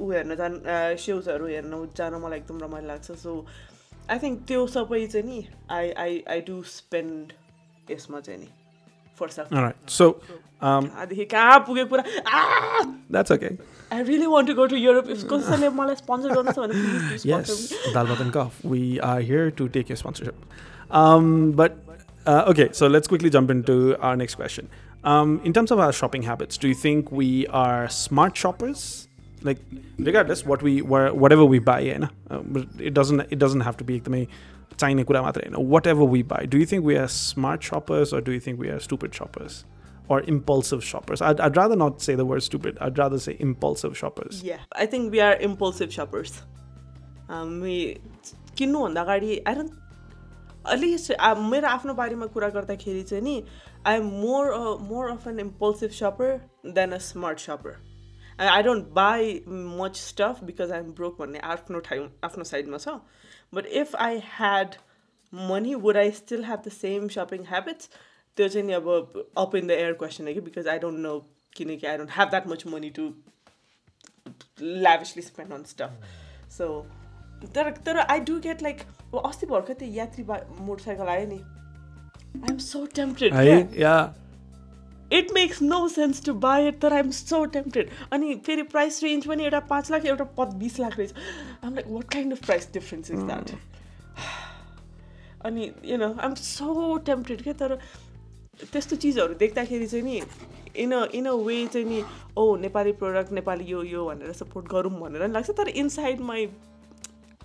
ऊ हेर्न जान सेउजहरू हेर्न जान मलाई एकदम रमाइलो लाग्छ। सो आई थिङ्क त्यो सबै चाहिँ नि I I I do spend यसमा चाहिँ नि। All right. So. Um, ah! that's okay. I really want to go to Europe. If Kusale Mala sponsored on please Yes, Dalbat Kaf. We are here to take your sponsorship. Um, but uh, okay, so let's quickly jump into our next question. Um, in terms of our shopping habits, do you think we are smart shoppers? Like, regardless what we whatever we buy in, uh, it doesn't it doesn't have to be the चाहिने कुरा मात्रै होइन whatever we buy. Do you think we are smart shoppers or do you think we are stupid shoppers? Or impulsive shoppers. I'd, I'd rather not say the word stupid. I'd rather say impulsive shoppers. Yeah, I think we are impulsive shoppers. Um, we किन्नुभन्दा अगाडि I don't अलिक मेरो आफ्नो बारेमा कुरा गर्दाखेरि चाहिँ नि I am more more of an impulsive shopper than a smart shopper I don't buy much stuff because I am broke भन्ने आफ्नो ठाउँ आफ्नो साइडमा छ but if I had money would I still have the same shopping habits त्यो चाहिँ नि अब up in the air question हो कि बिकज आई डोन्ट नो किनकि I don't have that much money to lavishly spend on stuff so तर तर I do get like अस्ति भर्खर त्यो यात्री बा मोटरसाइकल आयो नि I am so tempted it makes no sense to buy it तर आइएम सो टेम्पटेड अनि फेरि प्राइस रेन्ज पनि एउटा पाँच लाख एउटा पद बिस लाख रहेछ। आम like what kind of price difference is that अनि you know I'm so tempted क्या तर त्यस्तो चिजहरू देख्दाखेरि चाहिँ नि in a in a way चाहिँ नि ओ नेपाली प्रडक्ट नेपाली यो यो भनेर सपोर्ट गरौँ भनेर नि लाग्छ। तर इनसाइड माई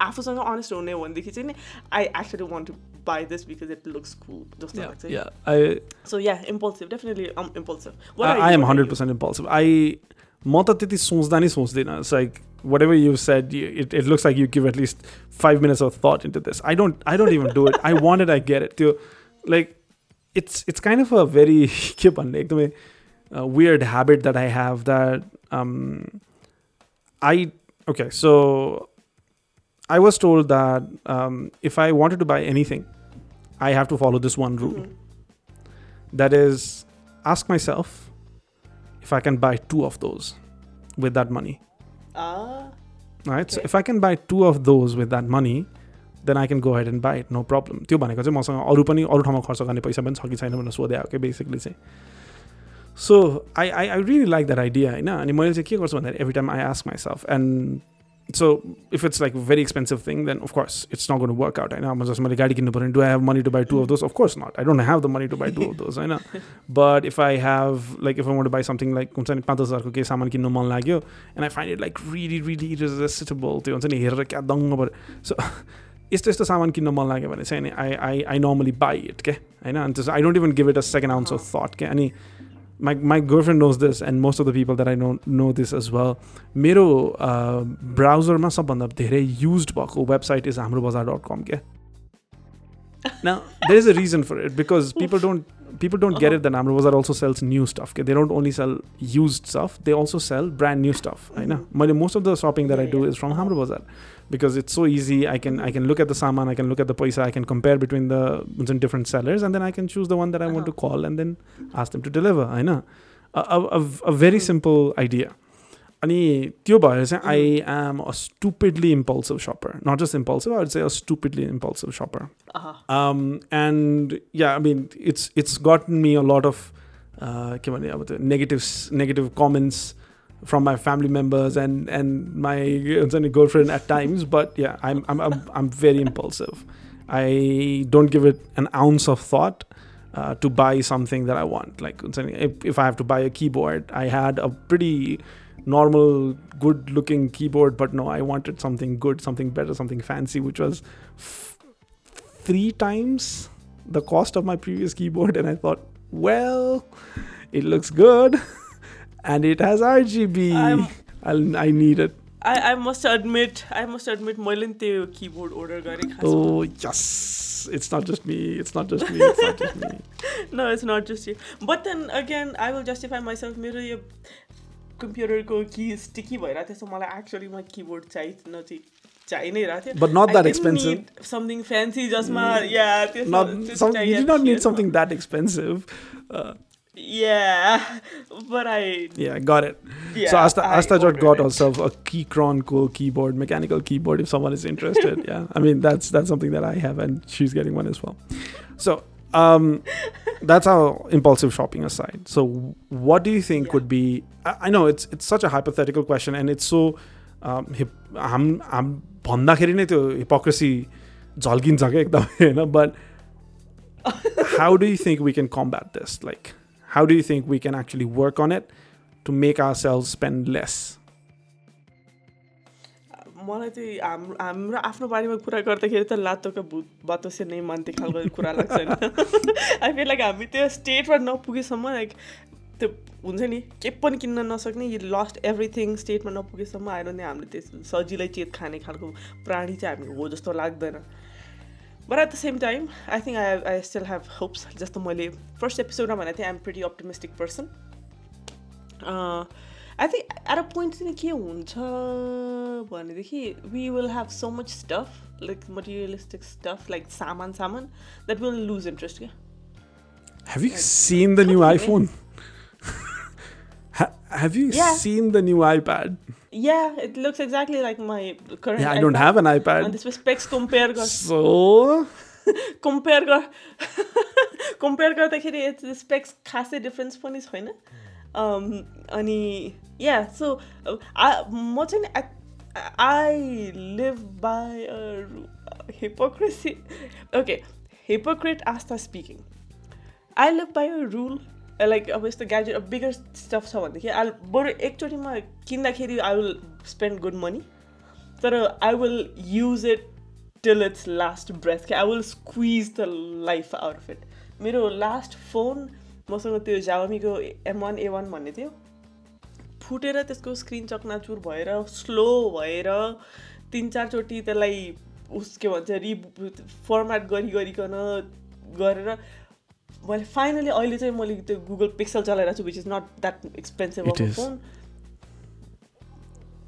आफूसँग अनेस्ट हुने हो भनेदेखि चाहिँ नि I actually want to buy this because it looks cool. Just yeah, like eh? that. Yeah. I, so yeah, impulsive. Definitely I'm impulsive. What I, I am 100% impulsive. I Mata titi sochda. It's like whatever you said, it, it looks like you give at least five minutes of thought into this. I don't I don't even do it. I want it, I get it. To like it's it's kind of a very weird habit that I have that um I okay, so I was told that um, if I wanted to buy anything I have to follow this one rule Mhm. that is ask myself if I can buy two of those with that money Ah, right so Okay. if I can buy two of those with that money then I can go ahead and buy it no problem त्यो भनेको चाहिँ मसँग अरू पनि अरू ठाउँमा खर्च गर्ने पैसा पनि छ कि छैन भनेर सोधे हो कि बेसिकली चाहिँ so I I I really like that idea होइन अनि मैले चाहिँ के गर्छु भन्दाखेरि every time I ask myself and so if it's like very expensive thing then of course it's not gonna work out होइन अब जस्तो मैले गाडी किन्नु पऱ्यो do I have money to buy two of those of course not I don't have the money to buy two of those होइन but if I have like if I want buy something like हुन्छ नि पाँच दस हजारको केही सामान किन्नु मन लाग्यो and I find it like really really irresistible त्यो हुन्छ नि हेरेर क्या दङ्ग पऱ्यो सो यस्तो यस्तो सामान किन्न मन लाग्यो भने चाहिँ अनि I I I normally buy it के होइन अनि त्यस I don't even give it a second ounce of thought के अनि My my girlfriend knows this and most of the people that I know know this as well मेरो ब्राउजरमा सबभन्दा धेरै use भएको website is Hamro Bazar dot कम के Now, there is a reason for it because people don't people don't get Uh-huh. it that Amro Bazaar also sells new stuff. Okay? They don't only sell used stuff; they also sell brand new stuff. I know. Mhm. Most of the shopping that I Yeah, do yeah. is from Uh-huh. Hamro Bazaar because it's so easy. I can I can look at the saman, I can look at the paisa, I can compare between the some different sellers, and then I can choose the one that I want to Uh-huh. call and then ask them to deliver. I know. A, a, a, a very Mm. simple idea. अनि त्यो भएर चाहिँ I am a stupidly impulsive shopper not just impulsive I चाहिँ a stupidly impulsive shopper uh-huh. um, and yeah, I mean, it's it's gotten me a lot of uh, के भन्ने अब त्यो negatives, negative comments from my family members and and my girlfriend at times. But yeah, I'm I'm I'm, I'm very impulsive. I don't give it an ounce of thought. Uh, to buy something that I want. Like if, if I have to buy a keyboard, I had a pretty normal, good looking keyboard, but no, I wanted something good, something better, something fancy, which was f- three times the cost of my previous keyboard. And I thought, well, it looks good. and it has rgb I'm- I'll, i need it I, I must admit, I must admit, मैले नि त्यो keyboard order गरेँ खास oh yes it's not just me it's not just me it's not just me No, it's not just you. But then again, I will justify myself. मेरो यो कम्प्युटरको की sticky भइरहेको थियो सो मलाई एक्चुअली म keyboard चाहिँ चाहिँ चाहिँ नै रहेको थियो but not that expensive something fancy जसमा yeah not some, you do not need something that expensive uh, Yeah, but I yeah got it yeah. so asta I asta just ordered got it. herself a keychron co keyboard mechanical keyboard if someone is interested yeah i mean that's that's something that i have and she's getting one as well so um that's our impulsive shopping aside so what do you think Yeah. would be I, I know it's it's such a hypothetical question and it's so um hip, हाम हाम भन्दाखेरि नै त्यो hypocrisy झल्किन्छ क्या एकदमै होइन but how do you think we can combat this like how do you think we can actually work on it to make ourselves spend less? मलाई चाहिँ हाम्रो हाम्रो आफ्नो बारेमा कुरा गर्दाखेरि त लातोका भूत बातोसे नै मान्ने खालको कुरा लाग्छ होइन आई फिल लाइक हामी त्यो स्टेटमा नपुगेसम्म लाइक त्यो हुन्छ नि के पनि किन्न नसक्ने यु लस्ट एभ्रिथिङ स्टेटमा नपुगेसम्म आएर नै हामीले त्यो सजिलै चेत खाने खालको प्राणी चाहिँ हामी हो जस्तो लाग्दैन। But at the same time, I think I, I still have hopes. Just the Malay first episode, I think I'm pretty optimistic person. Uh, I think at a point in the we will have so much stuff, like materialistic stuff, like saman saman, that we'll lose interest. Yeah? Have you seen the new iPhone? Have you Yeah. seen the new iPad? Yeah, it looks exactly like my current. Yeah, I don't iPad. have an अनि iPad. त्यसमा specs compare गर So compare गर compare गर्दाखेरि specs खासै difference पनि छैन Um, अनि yeah so म चाहिँ नि I live by hypocrisy okay hypocrite Astha speaking I live by a rule Like अब यस्तो ग्याजेट अब बिगर स्टफ छ भनेदेखि आई बरु एकचोटिमा किन्दाखेरि I will spend good money तर I will use it till its last breath कि I will squeeze the life out of it मेरो लास्ट फोन मसँग त्यो जावामीको एम वान ए वान भन्ने थियो। फुटेर त्यसको स्क्रिन चकनाचुर भएर स्लो भएर तिन चारचोटि त्यसलाई उस के भन्छ रि फर्मेट गरी गरिकन गरेर मैले फाइनली अहिले चाहिँ मैले त्यो गुगल पिक्सल चलाइरहेको छु which is not that expensive. Phone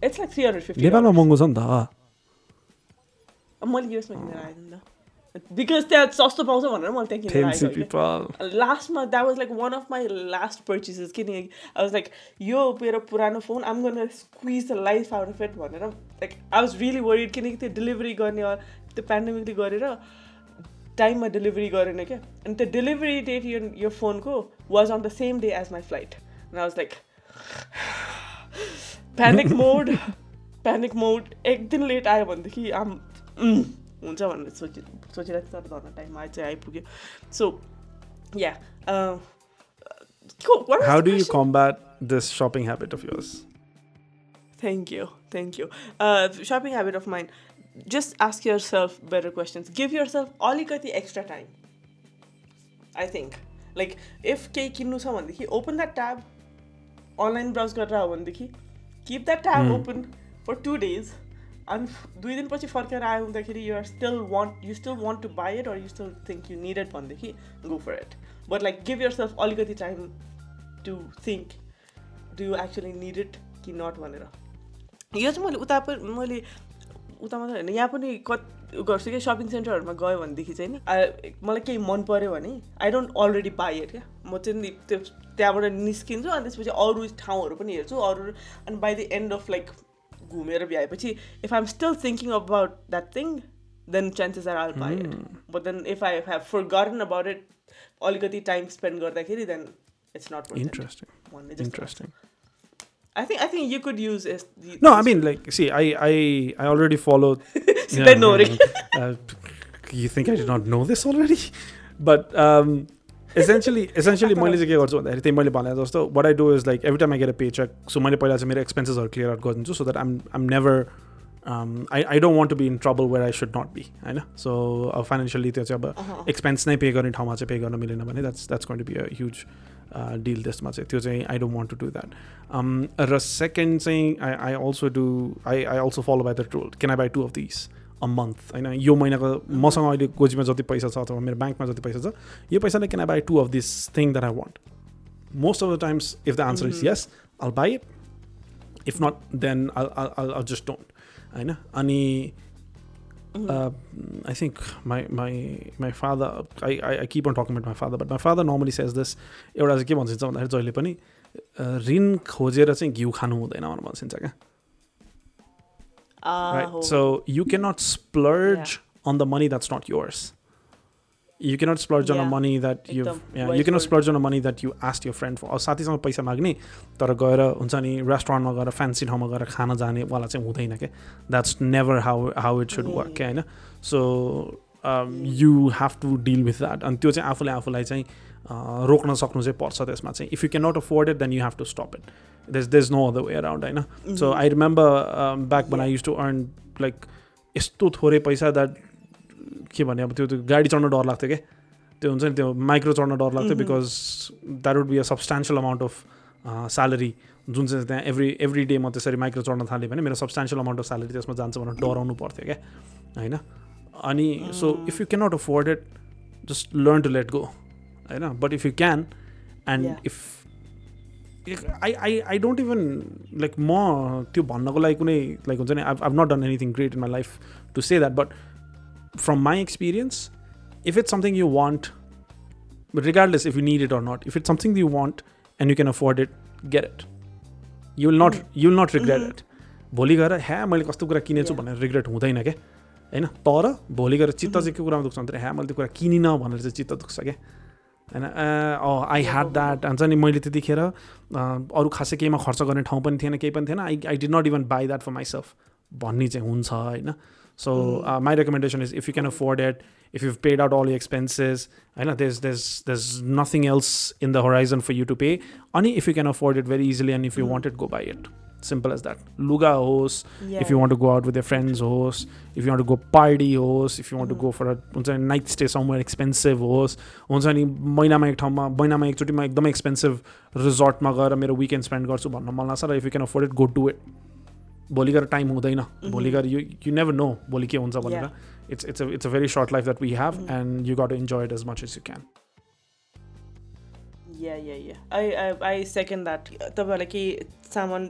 it's like three hundred fifty नेपालमा महँगो छ नि त मैले युएसमा किनेर आएँ नि त बिकज त्यहाँ सस्तो पाउँछ भनेर मैले त्यहाँ किनेर. लास्टमा that was like one of my last purchases किनकि आई वाज लाइक यो मेरो पुरानो फोन आम गर्न squeeze the life out of it भनेर like I was really worried किनकि त्यो डेलिभरी गर्ने त्यो पेन्डेमिकले गरेर टाइममा डेलिभरी गरेन क्या अनि त्यो डेलिभरी डेट यो यो फोनको was on the same day as my flight I was like panic mode panic mode एक दिन लेट आयो भनेदेखि आम उम्, हुन्छ भनेर सोचि सोचिरहेको थिएँ तर धर्न टाइममा चाहिँ आइपुग्यो so yeah How do you combat this shopping habit of yours? Thank you. Thank you. Uh, shopping habit of mine. Just ask yourself better questions. Give yourself alikati extra time. I think. Like, if केही किन्नु छ भनेदेखि open that tab, online browse गरेर हो भनेदेखि keep that tab open for two days. अनि दुई दिनपछि फर्केर आयो हुँदाखेरि you are still want you still want to buy it or you still think you need it भनेदेखि go for it but like give yourself अलिकति time to think do you actually need it कि not भनेर यो चाहिँ मैले उता पनि मैले उता मात्रै होइन। यहाँ पनि कत गर्छु कि सपिङ सेन्टरहरूमा गयो भनेदेखि चाहिँ नि मलाई केही मन पऱ्यो भने I don't already buy it क्या। म चाहिँ त्यो त्यहाँबाट निस्किन्छु अनि त्यसपछि अरू ठाउँहरू पनि हेर्छु अरू अनि by the end of like घुमेर भ्याएपछि if I am still thinking about that thing then chances are I'll buy it but then if I have forgotten about it अलिकति टाइम स्पेन्ड गर्दाखेरि देन इट्स नट जस्तो Interesting. I think I think you could use as the No, I mean, like, see, I, I, I already follow. सिधै नोरे uh, you think I did not know this already? But um, essentially, essentially मैले चाहिँ के गर्छु भन्दाखेरि त्यही मैले भने जस्तो what I do is like every time I get a paycheck, so मैले पहिला चाहिँ मेरो एक्सपेन्सेसहरू क्लियर आउट गरिदिन्छु so that I'm I'm never um, I, I don't want to be in trouble where I should not be होइन so अब financially त्यो चाहिँ अब एक्सपेन्स नै पे गर्ने ठाउँमा चाहिँ पे गर्न मिलेन भने that's that's going to be a huge deal त्यसमा चाहिँ त्यो चाहिँ I don't want to do that र सेकेन्ड चाहिँ I I also do I I also follow by the rule can I buy two of this a month होइन यो महिनाको मसँग अहिले गोजीमा जति पैसा छ अथवा मेरो ब्याङ्कमा जति पैसा छ यो पैसाले can I buy two of this thing that I want most of the times if the answer is yes I'll buy it if not then I'll just don't होइन अनि uh, I think my my my father I, I I keep on talking about my father but my father normally says this एउटा चाहिँ के भनिन्छ भन्दाखेरि जहिले पनि uh, ऋण खोजेर चाहिँ घिउ खानु हुँदैन भनेर भनिन्छ क्या Ah, right so you cannot splurge on the money that's not yours you cannot splurge on a Yeah. money that you एकदम yeah, wise you cannot word. splurge on a money that you asked your friend for. अब साथीसँग पैसा माग्ने तर गएर हुन्छ नि रेस्टुरेन्टमा गएर फ्यान्सी ठाउँमा गएर खान जानेवाला चाहिँ हुँदैन क्या that's never how how it should work क्या होइन? So you have to deal with that अनि त्यो चाहिँ आफूले आफूलाई चाहिँ अँ, रोक्न सक्नु चाहिँ पर्छ त्यसमा चाहिँ। If you can not afford it then you have to stop it there's there's no other way around होइन so I remember back when I use to earn like यस्तो थोरै पैसा द्याट के भने अब त्यो त्यो गाडी चढ्न डर लाग्थ्यो क्या त्यो हुन्छ नि त्यो माइक्रो चढ्न डर लाग्थ्यो because that would be a substantial amount of salary जुन चाहिँ त्यहाँ एभ्री एभ्री डे म त्यसरी माइक्रो चढ्न थालेँ भने मेरो सब्सटेन्सियल अमाउन्ट अफ स्यालेरी त्यसमा जान्छ भनेर डराउनु पर्थ्यो क्या होइन? अनि so if you can't afford it just learn to let go होइन? But if you can and. If I I I don't even like म त्यो भन्नको लागि कुनै लाइक हुन्छ नि I I've not done anything great in my life to say that but from my experience if it's something you want, regardless if you need it or not, if it's something you want and you can afford it, get it. You will not you will not regret it भोलि गएर ह्या मैले कस्तो कुरा किनेछु भनेर regret हुँदैन क्या होइन? तर भोलि गएर चित्त चाहिँ के कुरामा दुख्छ भने ह्या मैले त्यो कुरा किनिनँ भनेर चाहिँ चित्त दुख्छ क्या होइन? आई ह्याड द्याट हुन्छ नि मैले त्यतिखेर अरू खासै केहीमा खर्च गर्ने ठाउँ पनि थिएन केही पनि थिएन। I I did not even buy that for myself भन्ने चाहिँ हुन्छ होइन? So my recommendation is if you can afford it if you paid out all expenses होइन there's there's there's nothing else in the horizon for you to pay अनि if you can afford it very easily and if you wanted go buy it simple as that. Luga host Yeah. if you want to go out with your friends host if you want to go party host if you want to go for a night stay somewhere expensive होस् हुन्छ नि महिनामा एक ठाउँमा महिनामा एकचोटि म एकदमै एक्सपेन्सिभ रिजोर्टमा गएर मेरो विकेन्ड स्पेन्ड गर्छु भन्न मन लाग्छ र if you can afford it go to it भोलि गएर टाइम हुँदैन। भोलि गएर यु यु नेभर नो भोलि के हुन्छ भनेर। It's it's it's a very short life that we have and you got to enjoy it as much as you can yeah yeah yeah I I I second that तपाईँहरूलाई केही सामान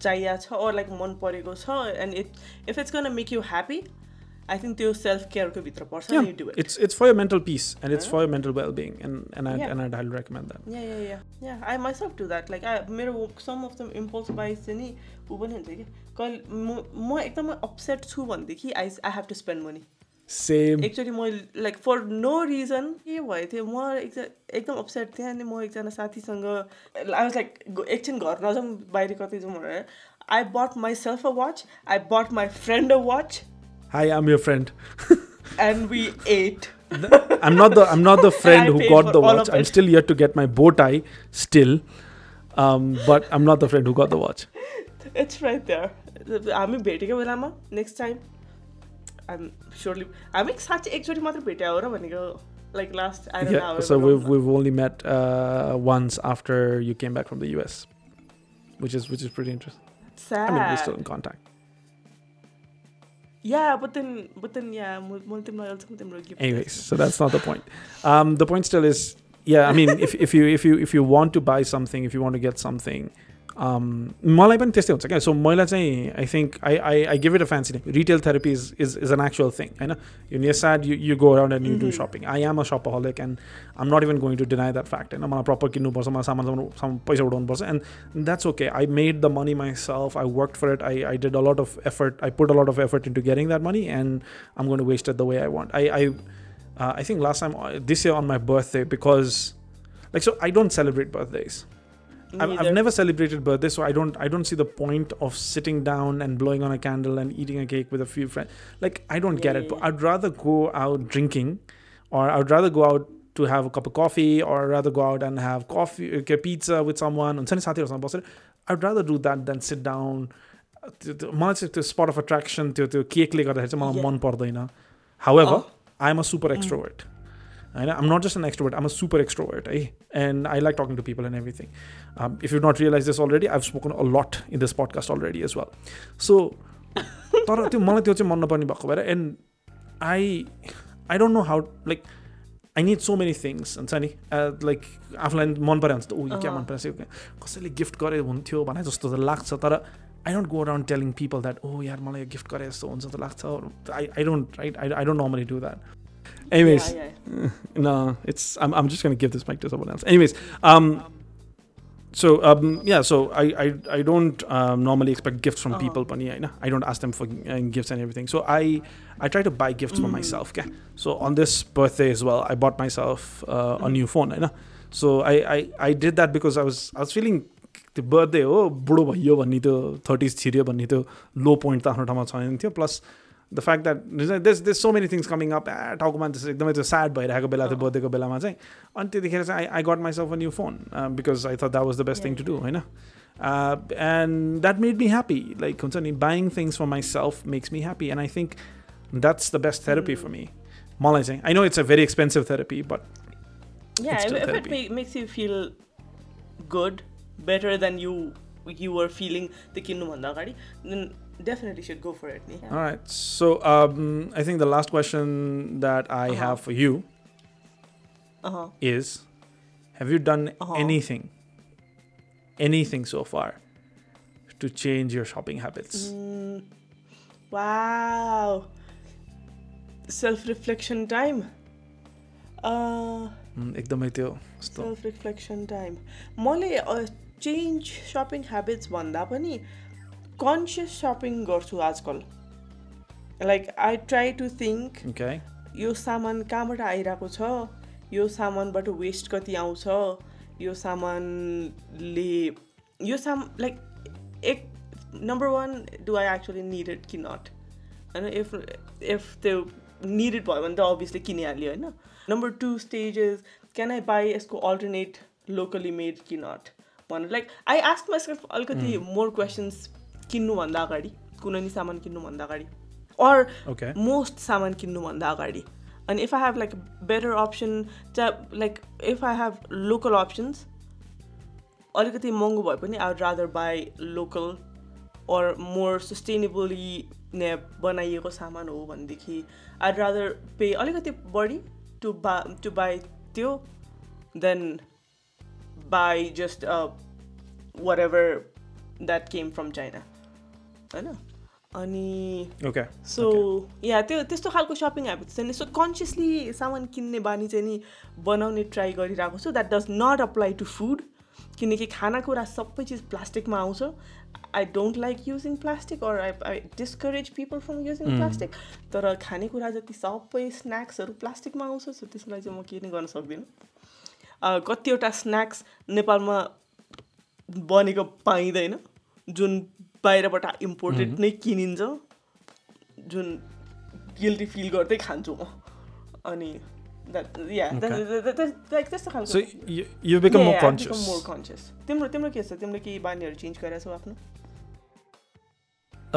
चाहिएको छ like मन परेको छ and it if it's gonna make you happy I think त्यो self केयरको भित्र पर्छ Yeah, you do it it's it's for your mental peace and it's for your mental well-being and and I Yeah. and I'd highly recommend that. Yeah yeah yeah I myself do that like I मेरो some of the impulse buys चाहिँ नि ऊ पनि हुन्छ कि कहिले म म एकदमै अपसेट छु भनेदेखि I I have to spend money Same. एकचोटि म लाइक फर नो रिजन के भएको थियो म एकजना एकदम अपसेट थिएँ अनि म एकजना साथीसँग आई वाज लाइक एकछिन घर नजाउँ बाहिर कतै जाउँ भनेर. I bought myself a watch I bought my friend a watch Hi, I'm your friend. And we ate I'm not the I'm not the friend I who paid got for the all watch. of I'm it. still yet to get my bow tie. Still, um, but I'm not the friend who got the watch. It's right there हामी भेटेको बेलामा next time I'm surely हामी साँच्चै एकचोटि मात्र भेट्यो हो र भनेको like last Yeah. So we've we've only met uh, once after you came back from the US, which is which is pretty interesting. I mean, we're still in contact. Yeah, but then, but then, yeah, multimodal also multimodal. Anyways, so that's not the point. Um, the point still is, yeah. I mean, if, if you if you if you want to buy something, if you want to get something, मलाई पनि त्यस्तै हुन्छ क्या so मैले चाहिँ I think I I I give it a fancy name retail therapy is is is an actual thing होइन you near sad you you go around and you do shopping I am a shopaholic and I'm not even going to deny that fact होइन मलाई proper किन्नुपर्छ मलाई सामान सामान सामान पैसा उठाउनुपर्छ and that's okay I made the money myself I work for it I I did a lot of effort I put a lot of effort in to getting that money and I'm going to waste it the way I want I I uh, I think last time uh, this year on my birthday because like so I don't celebrate birthdays. I've, I've never celebrated birthdays, so I don't I don't see the point of sitting down and blowing on a candle and eating a cake with a few friends. Like I don't get Yeah, it. yeah, But I'd rather go out drinking, or I'd rather go out to have a cup of coffee, or I'd rather go out and have coffee, okay, pizza with someone. हुन्छ नि साथीहरूसँग बसेर I'd rather do that than sit down. त्यो- त्यो- मलाई चाहिँ त्यो spot of attraction त्यो त्यो केकले गर्दाखेरि चाहिँ मलाई Yeah. मन पर्दैन however Oh. I'm a super extrovert. And I'm not just an extrovert, I'm a super extrovert. Eh? And I like talking to people and everything. Um, if you've not realized this already, I've spoken a lot in this podcast already as well. So, तर त्यो मलाई त्यो चाहिँ मन नपर्ने भएको भएर and I I don't know how like I need so many things हुन्छ नि लाइक आफूलाई मन पऱ्यो भने त ऊ यो क्या मन परेको छ कसैले गिफ्ट गरे हुन्थ्यो भने जस्तो त लाग्छ तर I don't go around telling people that oh यार मलाई यो गिफ्ट गरे जस्तो हुन्छ त लाग्छ I I don't right I I don't normally do that Anyways Yeah, yeah. no, it's I'm, I'm just gonna give this mic to someone else. Anyways, um, so um, yeah, so I I, I don't um, normally expect gifts from Uh-huh. people, but yeah, no, I don't ask them for uh, gifts and everything. So I I try to buy gifts for myself. Okay? So on this birthday as well, I bought myself uh, a new phone. You know? So I, I I did that because I was I was feeling त्यो birthday हो बुढो भइयो भन्ने त्यो thirties छिर्यो भन्ने त्यो लो point त आफ्नो ठाउँमा छैन थियो plus the fact that there's there's so many things coming up ए टाउकोमा त्यस्तो एकदमै त्यो स्याड भइरहेको बेला त्यो बर्थडेको बेलामा चाहिँ अनि त्यतिखेर चाहिँ I I got myself a new phone because I thought that was the best thing to do होइन? And that made me happy like हुन्छ नि buying things for myself makes me happy and I think that's the best therapy for me मलाई चाहिँ I know it's a very expensive therapy but you feel good, better than you you were feeling the किन्नुभन्दा अगाडि definitely should go for it. Yeah. All right. So um, I think the last question that I Uh-huh. have for you Uh-huh. is Have you done Uh-huh. anything, anything so far to change your shopping habits? Mm, wow. Self reflection time. Uh, Mm, एकदमै त्यो कस्तो self reflection time मैले change shopping habits भन्दा पनि conscious shopping गर्छु आजकल. Like I try to think. यो सामान कहाँबाट आइरहेको छ? यो सामानबाट वेस्ट कति आउँछ? यो सामानले यो साम लाइक एक number one do I actually needed कि नट होइन इफ इफ त्यो निडेड भयो भने त अभियसली किनिहाल्यो होइन? Number two stages can I buy यसको अल्टरनेट लोकली मेड कि नट भनेर लाइक आई आस्क माइसेल्फ अलिकति मोर क्वेसन्स किन्नुभन्दा अगाडि कुनै नि सामान किन्नुभन्दा अगाडि अर. मोस्ट सामान किन्नुभन्दा अगाडि अनि if I have like better option चाहे like if I have local options अलिकति महँगो भए पनि I would rather buy local or more sustainably ने बनाइएको सामान हो भनेदेखि आई रादर पे अलिकति बढी टु बा टु बाई त्यो then buy just whatever that came from China होइन अनि. सो या त्यो त्यस्तो खालको सपिङ ह्याबिट्स चाहिँ सो कन्सियसली सामान किन्ने बानी चाहिँ नि बनाउने ट्राई गरिरहेको छु। That does not apply to food किनकि खानेकुरा सबै चिज प्लास्टिकमा आउँछ। I don't like using plastic or I I discourage people from using plastic तर खानेकुरा जति सबै स्न्याक्सहरू प्लास्टिकमा आउँछ सो त्यसलाई चाहिँ म के नै गर्न सक्दिनँ? कतिवटा स्न्याक्स नेपालमा बनेको पाइँदैन जुन बाहिरबाट इम्पोर्टेड नै किनिन्छ जुन गिल्टी फिल गर्दै खान्छु म अनि. तिम्रो तिम्रो के छ तिम्रो केही बानीहरू चेन्ज गरेको छौ आफ्नो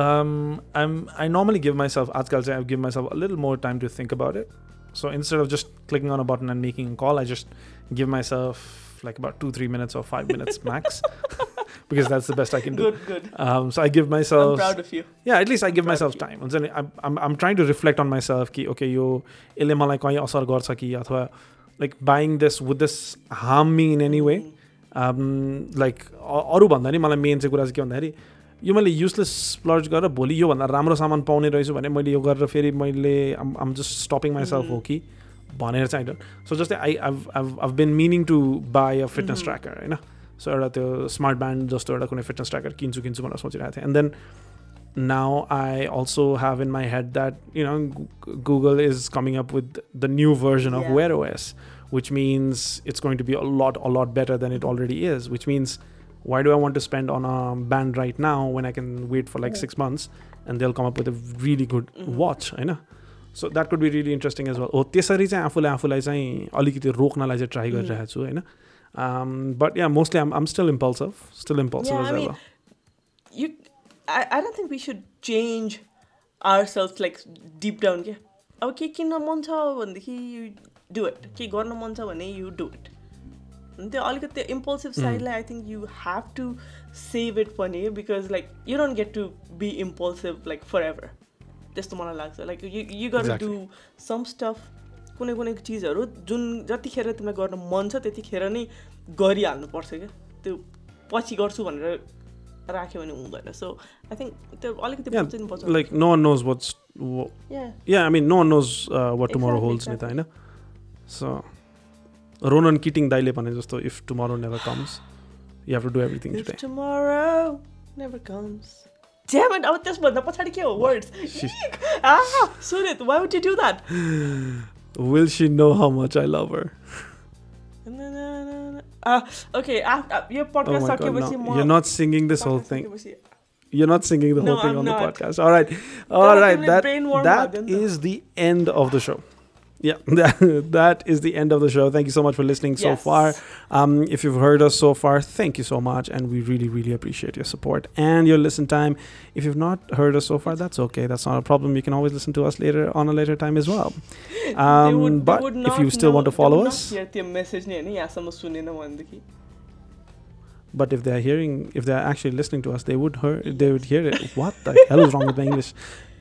Um, I'm I normally give myself आजकल I give myself a little more time to think about it. So instead of just clicking on a button and making a call, I just give myself like about two three minutes or five minutes max, because that's the best I can do. Good good Um, so I give I'm myself proud of you. yeah at least I give proud myself of you. time हुन्छ नि I'm, I'm, I'm trying to reflect on myself कि okay यो यसले मलाई कहीँ असर गर्छ कि अथवा like buying this would this harm me in any way like अरू भन्दा नि मलाई मेन चाहिँ कुरा चाहिँ के भन्दाखेरि यो मैले युजलेस स्प्लर्ज गरेर भोलि योभन्दा राम्रो सामान पाउने रहेछु भने मैले यो गरेर फेरि मैले आम जस्ट स्टपिङ माइसेल्फ हो कि भनेर चाहिँ सो जस्तै I have been meaning to buy a fitness tracker होइन सो एउटा त्यो स्मार्ट ब्यान्ड जस्तो एउटा कुनै फिटनेस ट्र्याकर किन्छु किन्छु भनेर सोचिरहेको थिएँ and then now I also have in my head that you know G- Google is coming up with the new version of Yeah. Wear OS, which means it's going to be a lot a lot better than it already is. Which means why do I want to spend on a band right now when I can wait for like Yeah. six months and they'll come up with a really good Mhm. watch, I know. So that could be really interesting as well. हो त्यसरी चाहिँ आफूले आफूलाई चाहिँ अलिकति रोक्नलाई चाहिँ try गरिरहेको छु होइन But yeah mostly I'm I'm still impulsive still impulsive Yeah, as I mean, you I, I don't think we should change ourselves like deep down के अब के किन्न मन छ भनेदेखि यु डु इट के गर्न मन छ भने यु डु इट त्यो अलिकति त्यो impulsive साइडलाई I think you have to save it पनि because like you don't get to be impulsive like forever त्यस्तो मलाई लाग्छ लाइक यु यु गर Exactly. Do some stuff कुनै कुनै चिजहरू जुन जतिखेर तिमीलाई गर्न मन छ त्यतिखेर नै गरिहाल्नुपर्छ क्या। त्यो पछि गर्छु भनेर राख्यो भने हुँदैन। सो आई थिङ्क त्यो अलिकति what's wha- Yeah. yeah i mean no one knows uh, what tomorrow Exactly, holds नि त होइन? So रोनन किटिङ दाइले भने जस्तो if tomorrow never comes you have to do everything today never comes. Damn it, अब त्यसभन्दा पछाडि के हो? Words She- ah, Sunit, why would you Will she know how much I love her? Uh, okay, after, your oh podcast oh talking about more. You're not singing this whole thing. You're not singing the no, whole thing I'm on not. the podcast. All right, all right. That that is the end of the show yeah. That is the end of the show. Thank you so much for listening yes. so far. Um, if you've heard us so far thank you so much and we really really appreciate your support and your listen time. If you've not heard us so far that's okay. That's not a problem. You can always listen to us later on a later time as well. Um, would, but if you still know, want to follow us but if they're hearing if they're actually listening to us they would hear they would hear it. What the hell is wrong with the english?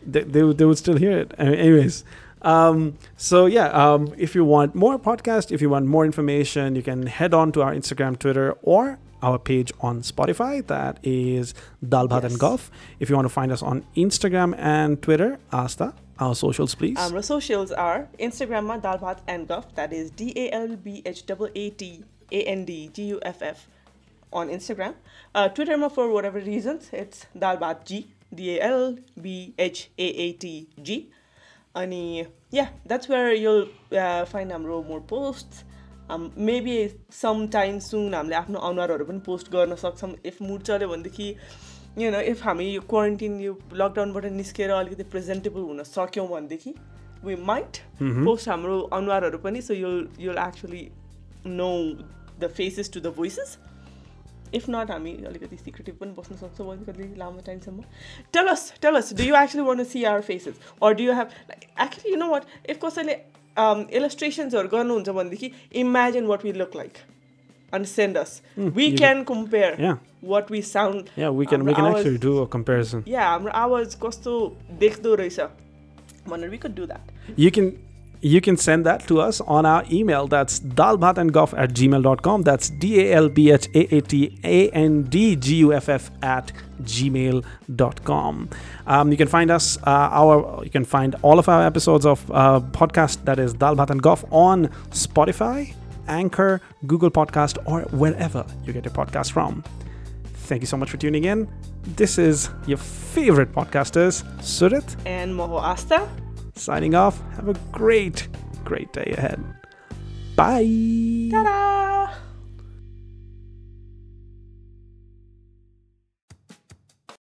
They, they, would, they would still hear it. Anyways um, so yeah, um, if you want more podcast, if you want more information, you can head on to our Instagram, Twitter, or our page on Spotify. That is Dalbhat yes. and Golf. If you want to find us on Instagram and Twitter, Asta, our socials, please. Um, our socials are Instagram Dalbhat and Golf. That is D A L B H W A T A N D G U F F on Instagram. Uh, Twitter, for whatever reasons, it's Dalbhat G. D A L B H A A T G. yeah, that's where you'll uh, find हाम्रो more posts. Um, maybe sometime soon हामीले आफ्नो अनुहारहरू पनि post गर्न सक्छौँ. If mood चल्यो भनेदेखि you know if हामी यो क्वारेन्टिन यो लकडाउनबाट निस्केर अलिकति प्रेजेन्टेबल हुन सक्यौँ भनेदेखि वी माइट पोस्ट हाम्रो अनुहारहरू पनि so you'll you'll actually know the faces to the voices if not हामी अलिकति सिक्रेटिभ पनि बस्न सक्छौँ अलिकति लामो टाइमसम्म tell us tell us do you actually want see our faces or do you have actually you know what if कसैले इलस्ट्रेसन्सहरू गर्नुहुन्छ भनेदेखि imagine what we look like and send us. Hmm, we can compare Yeah. what we sound. Yeah, we can we हाम्रो can आवाज- actually do a comparison. Yeah, आवाज कस्तो देख्दो रहेछ भनेर we could do that. You can you can send that to us on our email. That's dalbhatandguff at gmail.com. That's D-A-L-B-H-A-A-T-A-N-D-G-U-F-F at gmail.com. Um, you can find us, uh, our you can find all of our episodes of uh, podcast that is Dalbhat and Goff on Spotify, Anchor, Google Podcast, or wherever you get your podcast from. Thank you so much for tuning in. This is your favorite podcasters, Surit, And Moho Asta. Signing off. Have a great, great day ahead. Bye. Ta-da!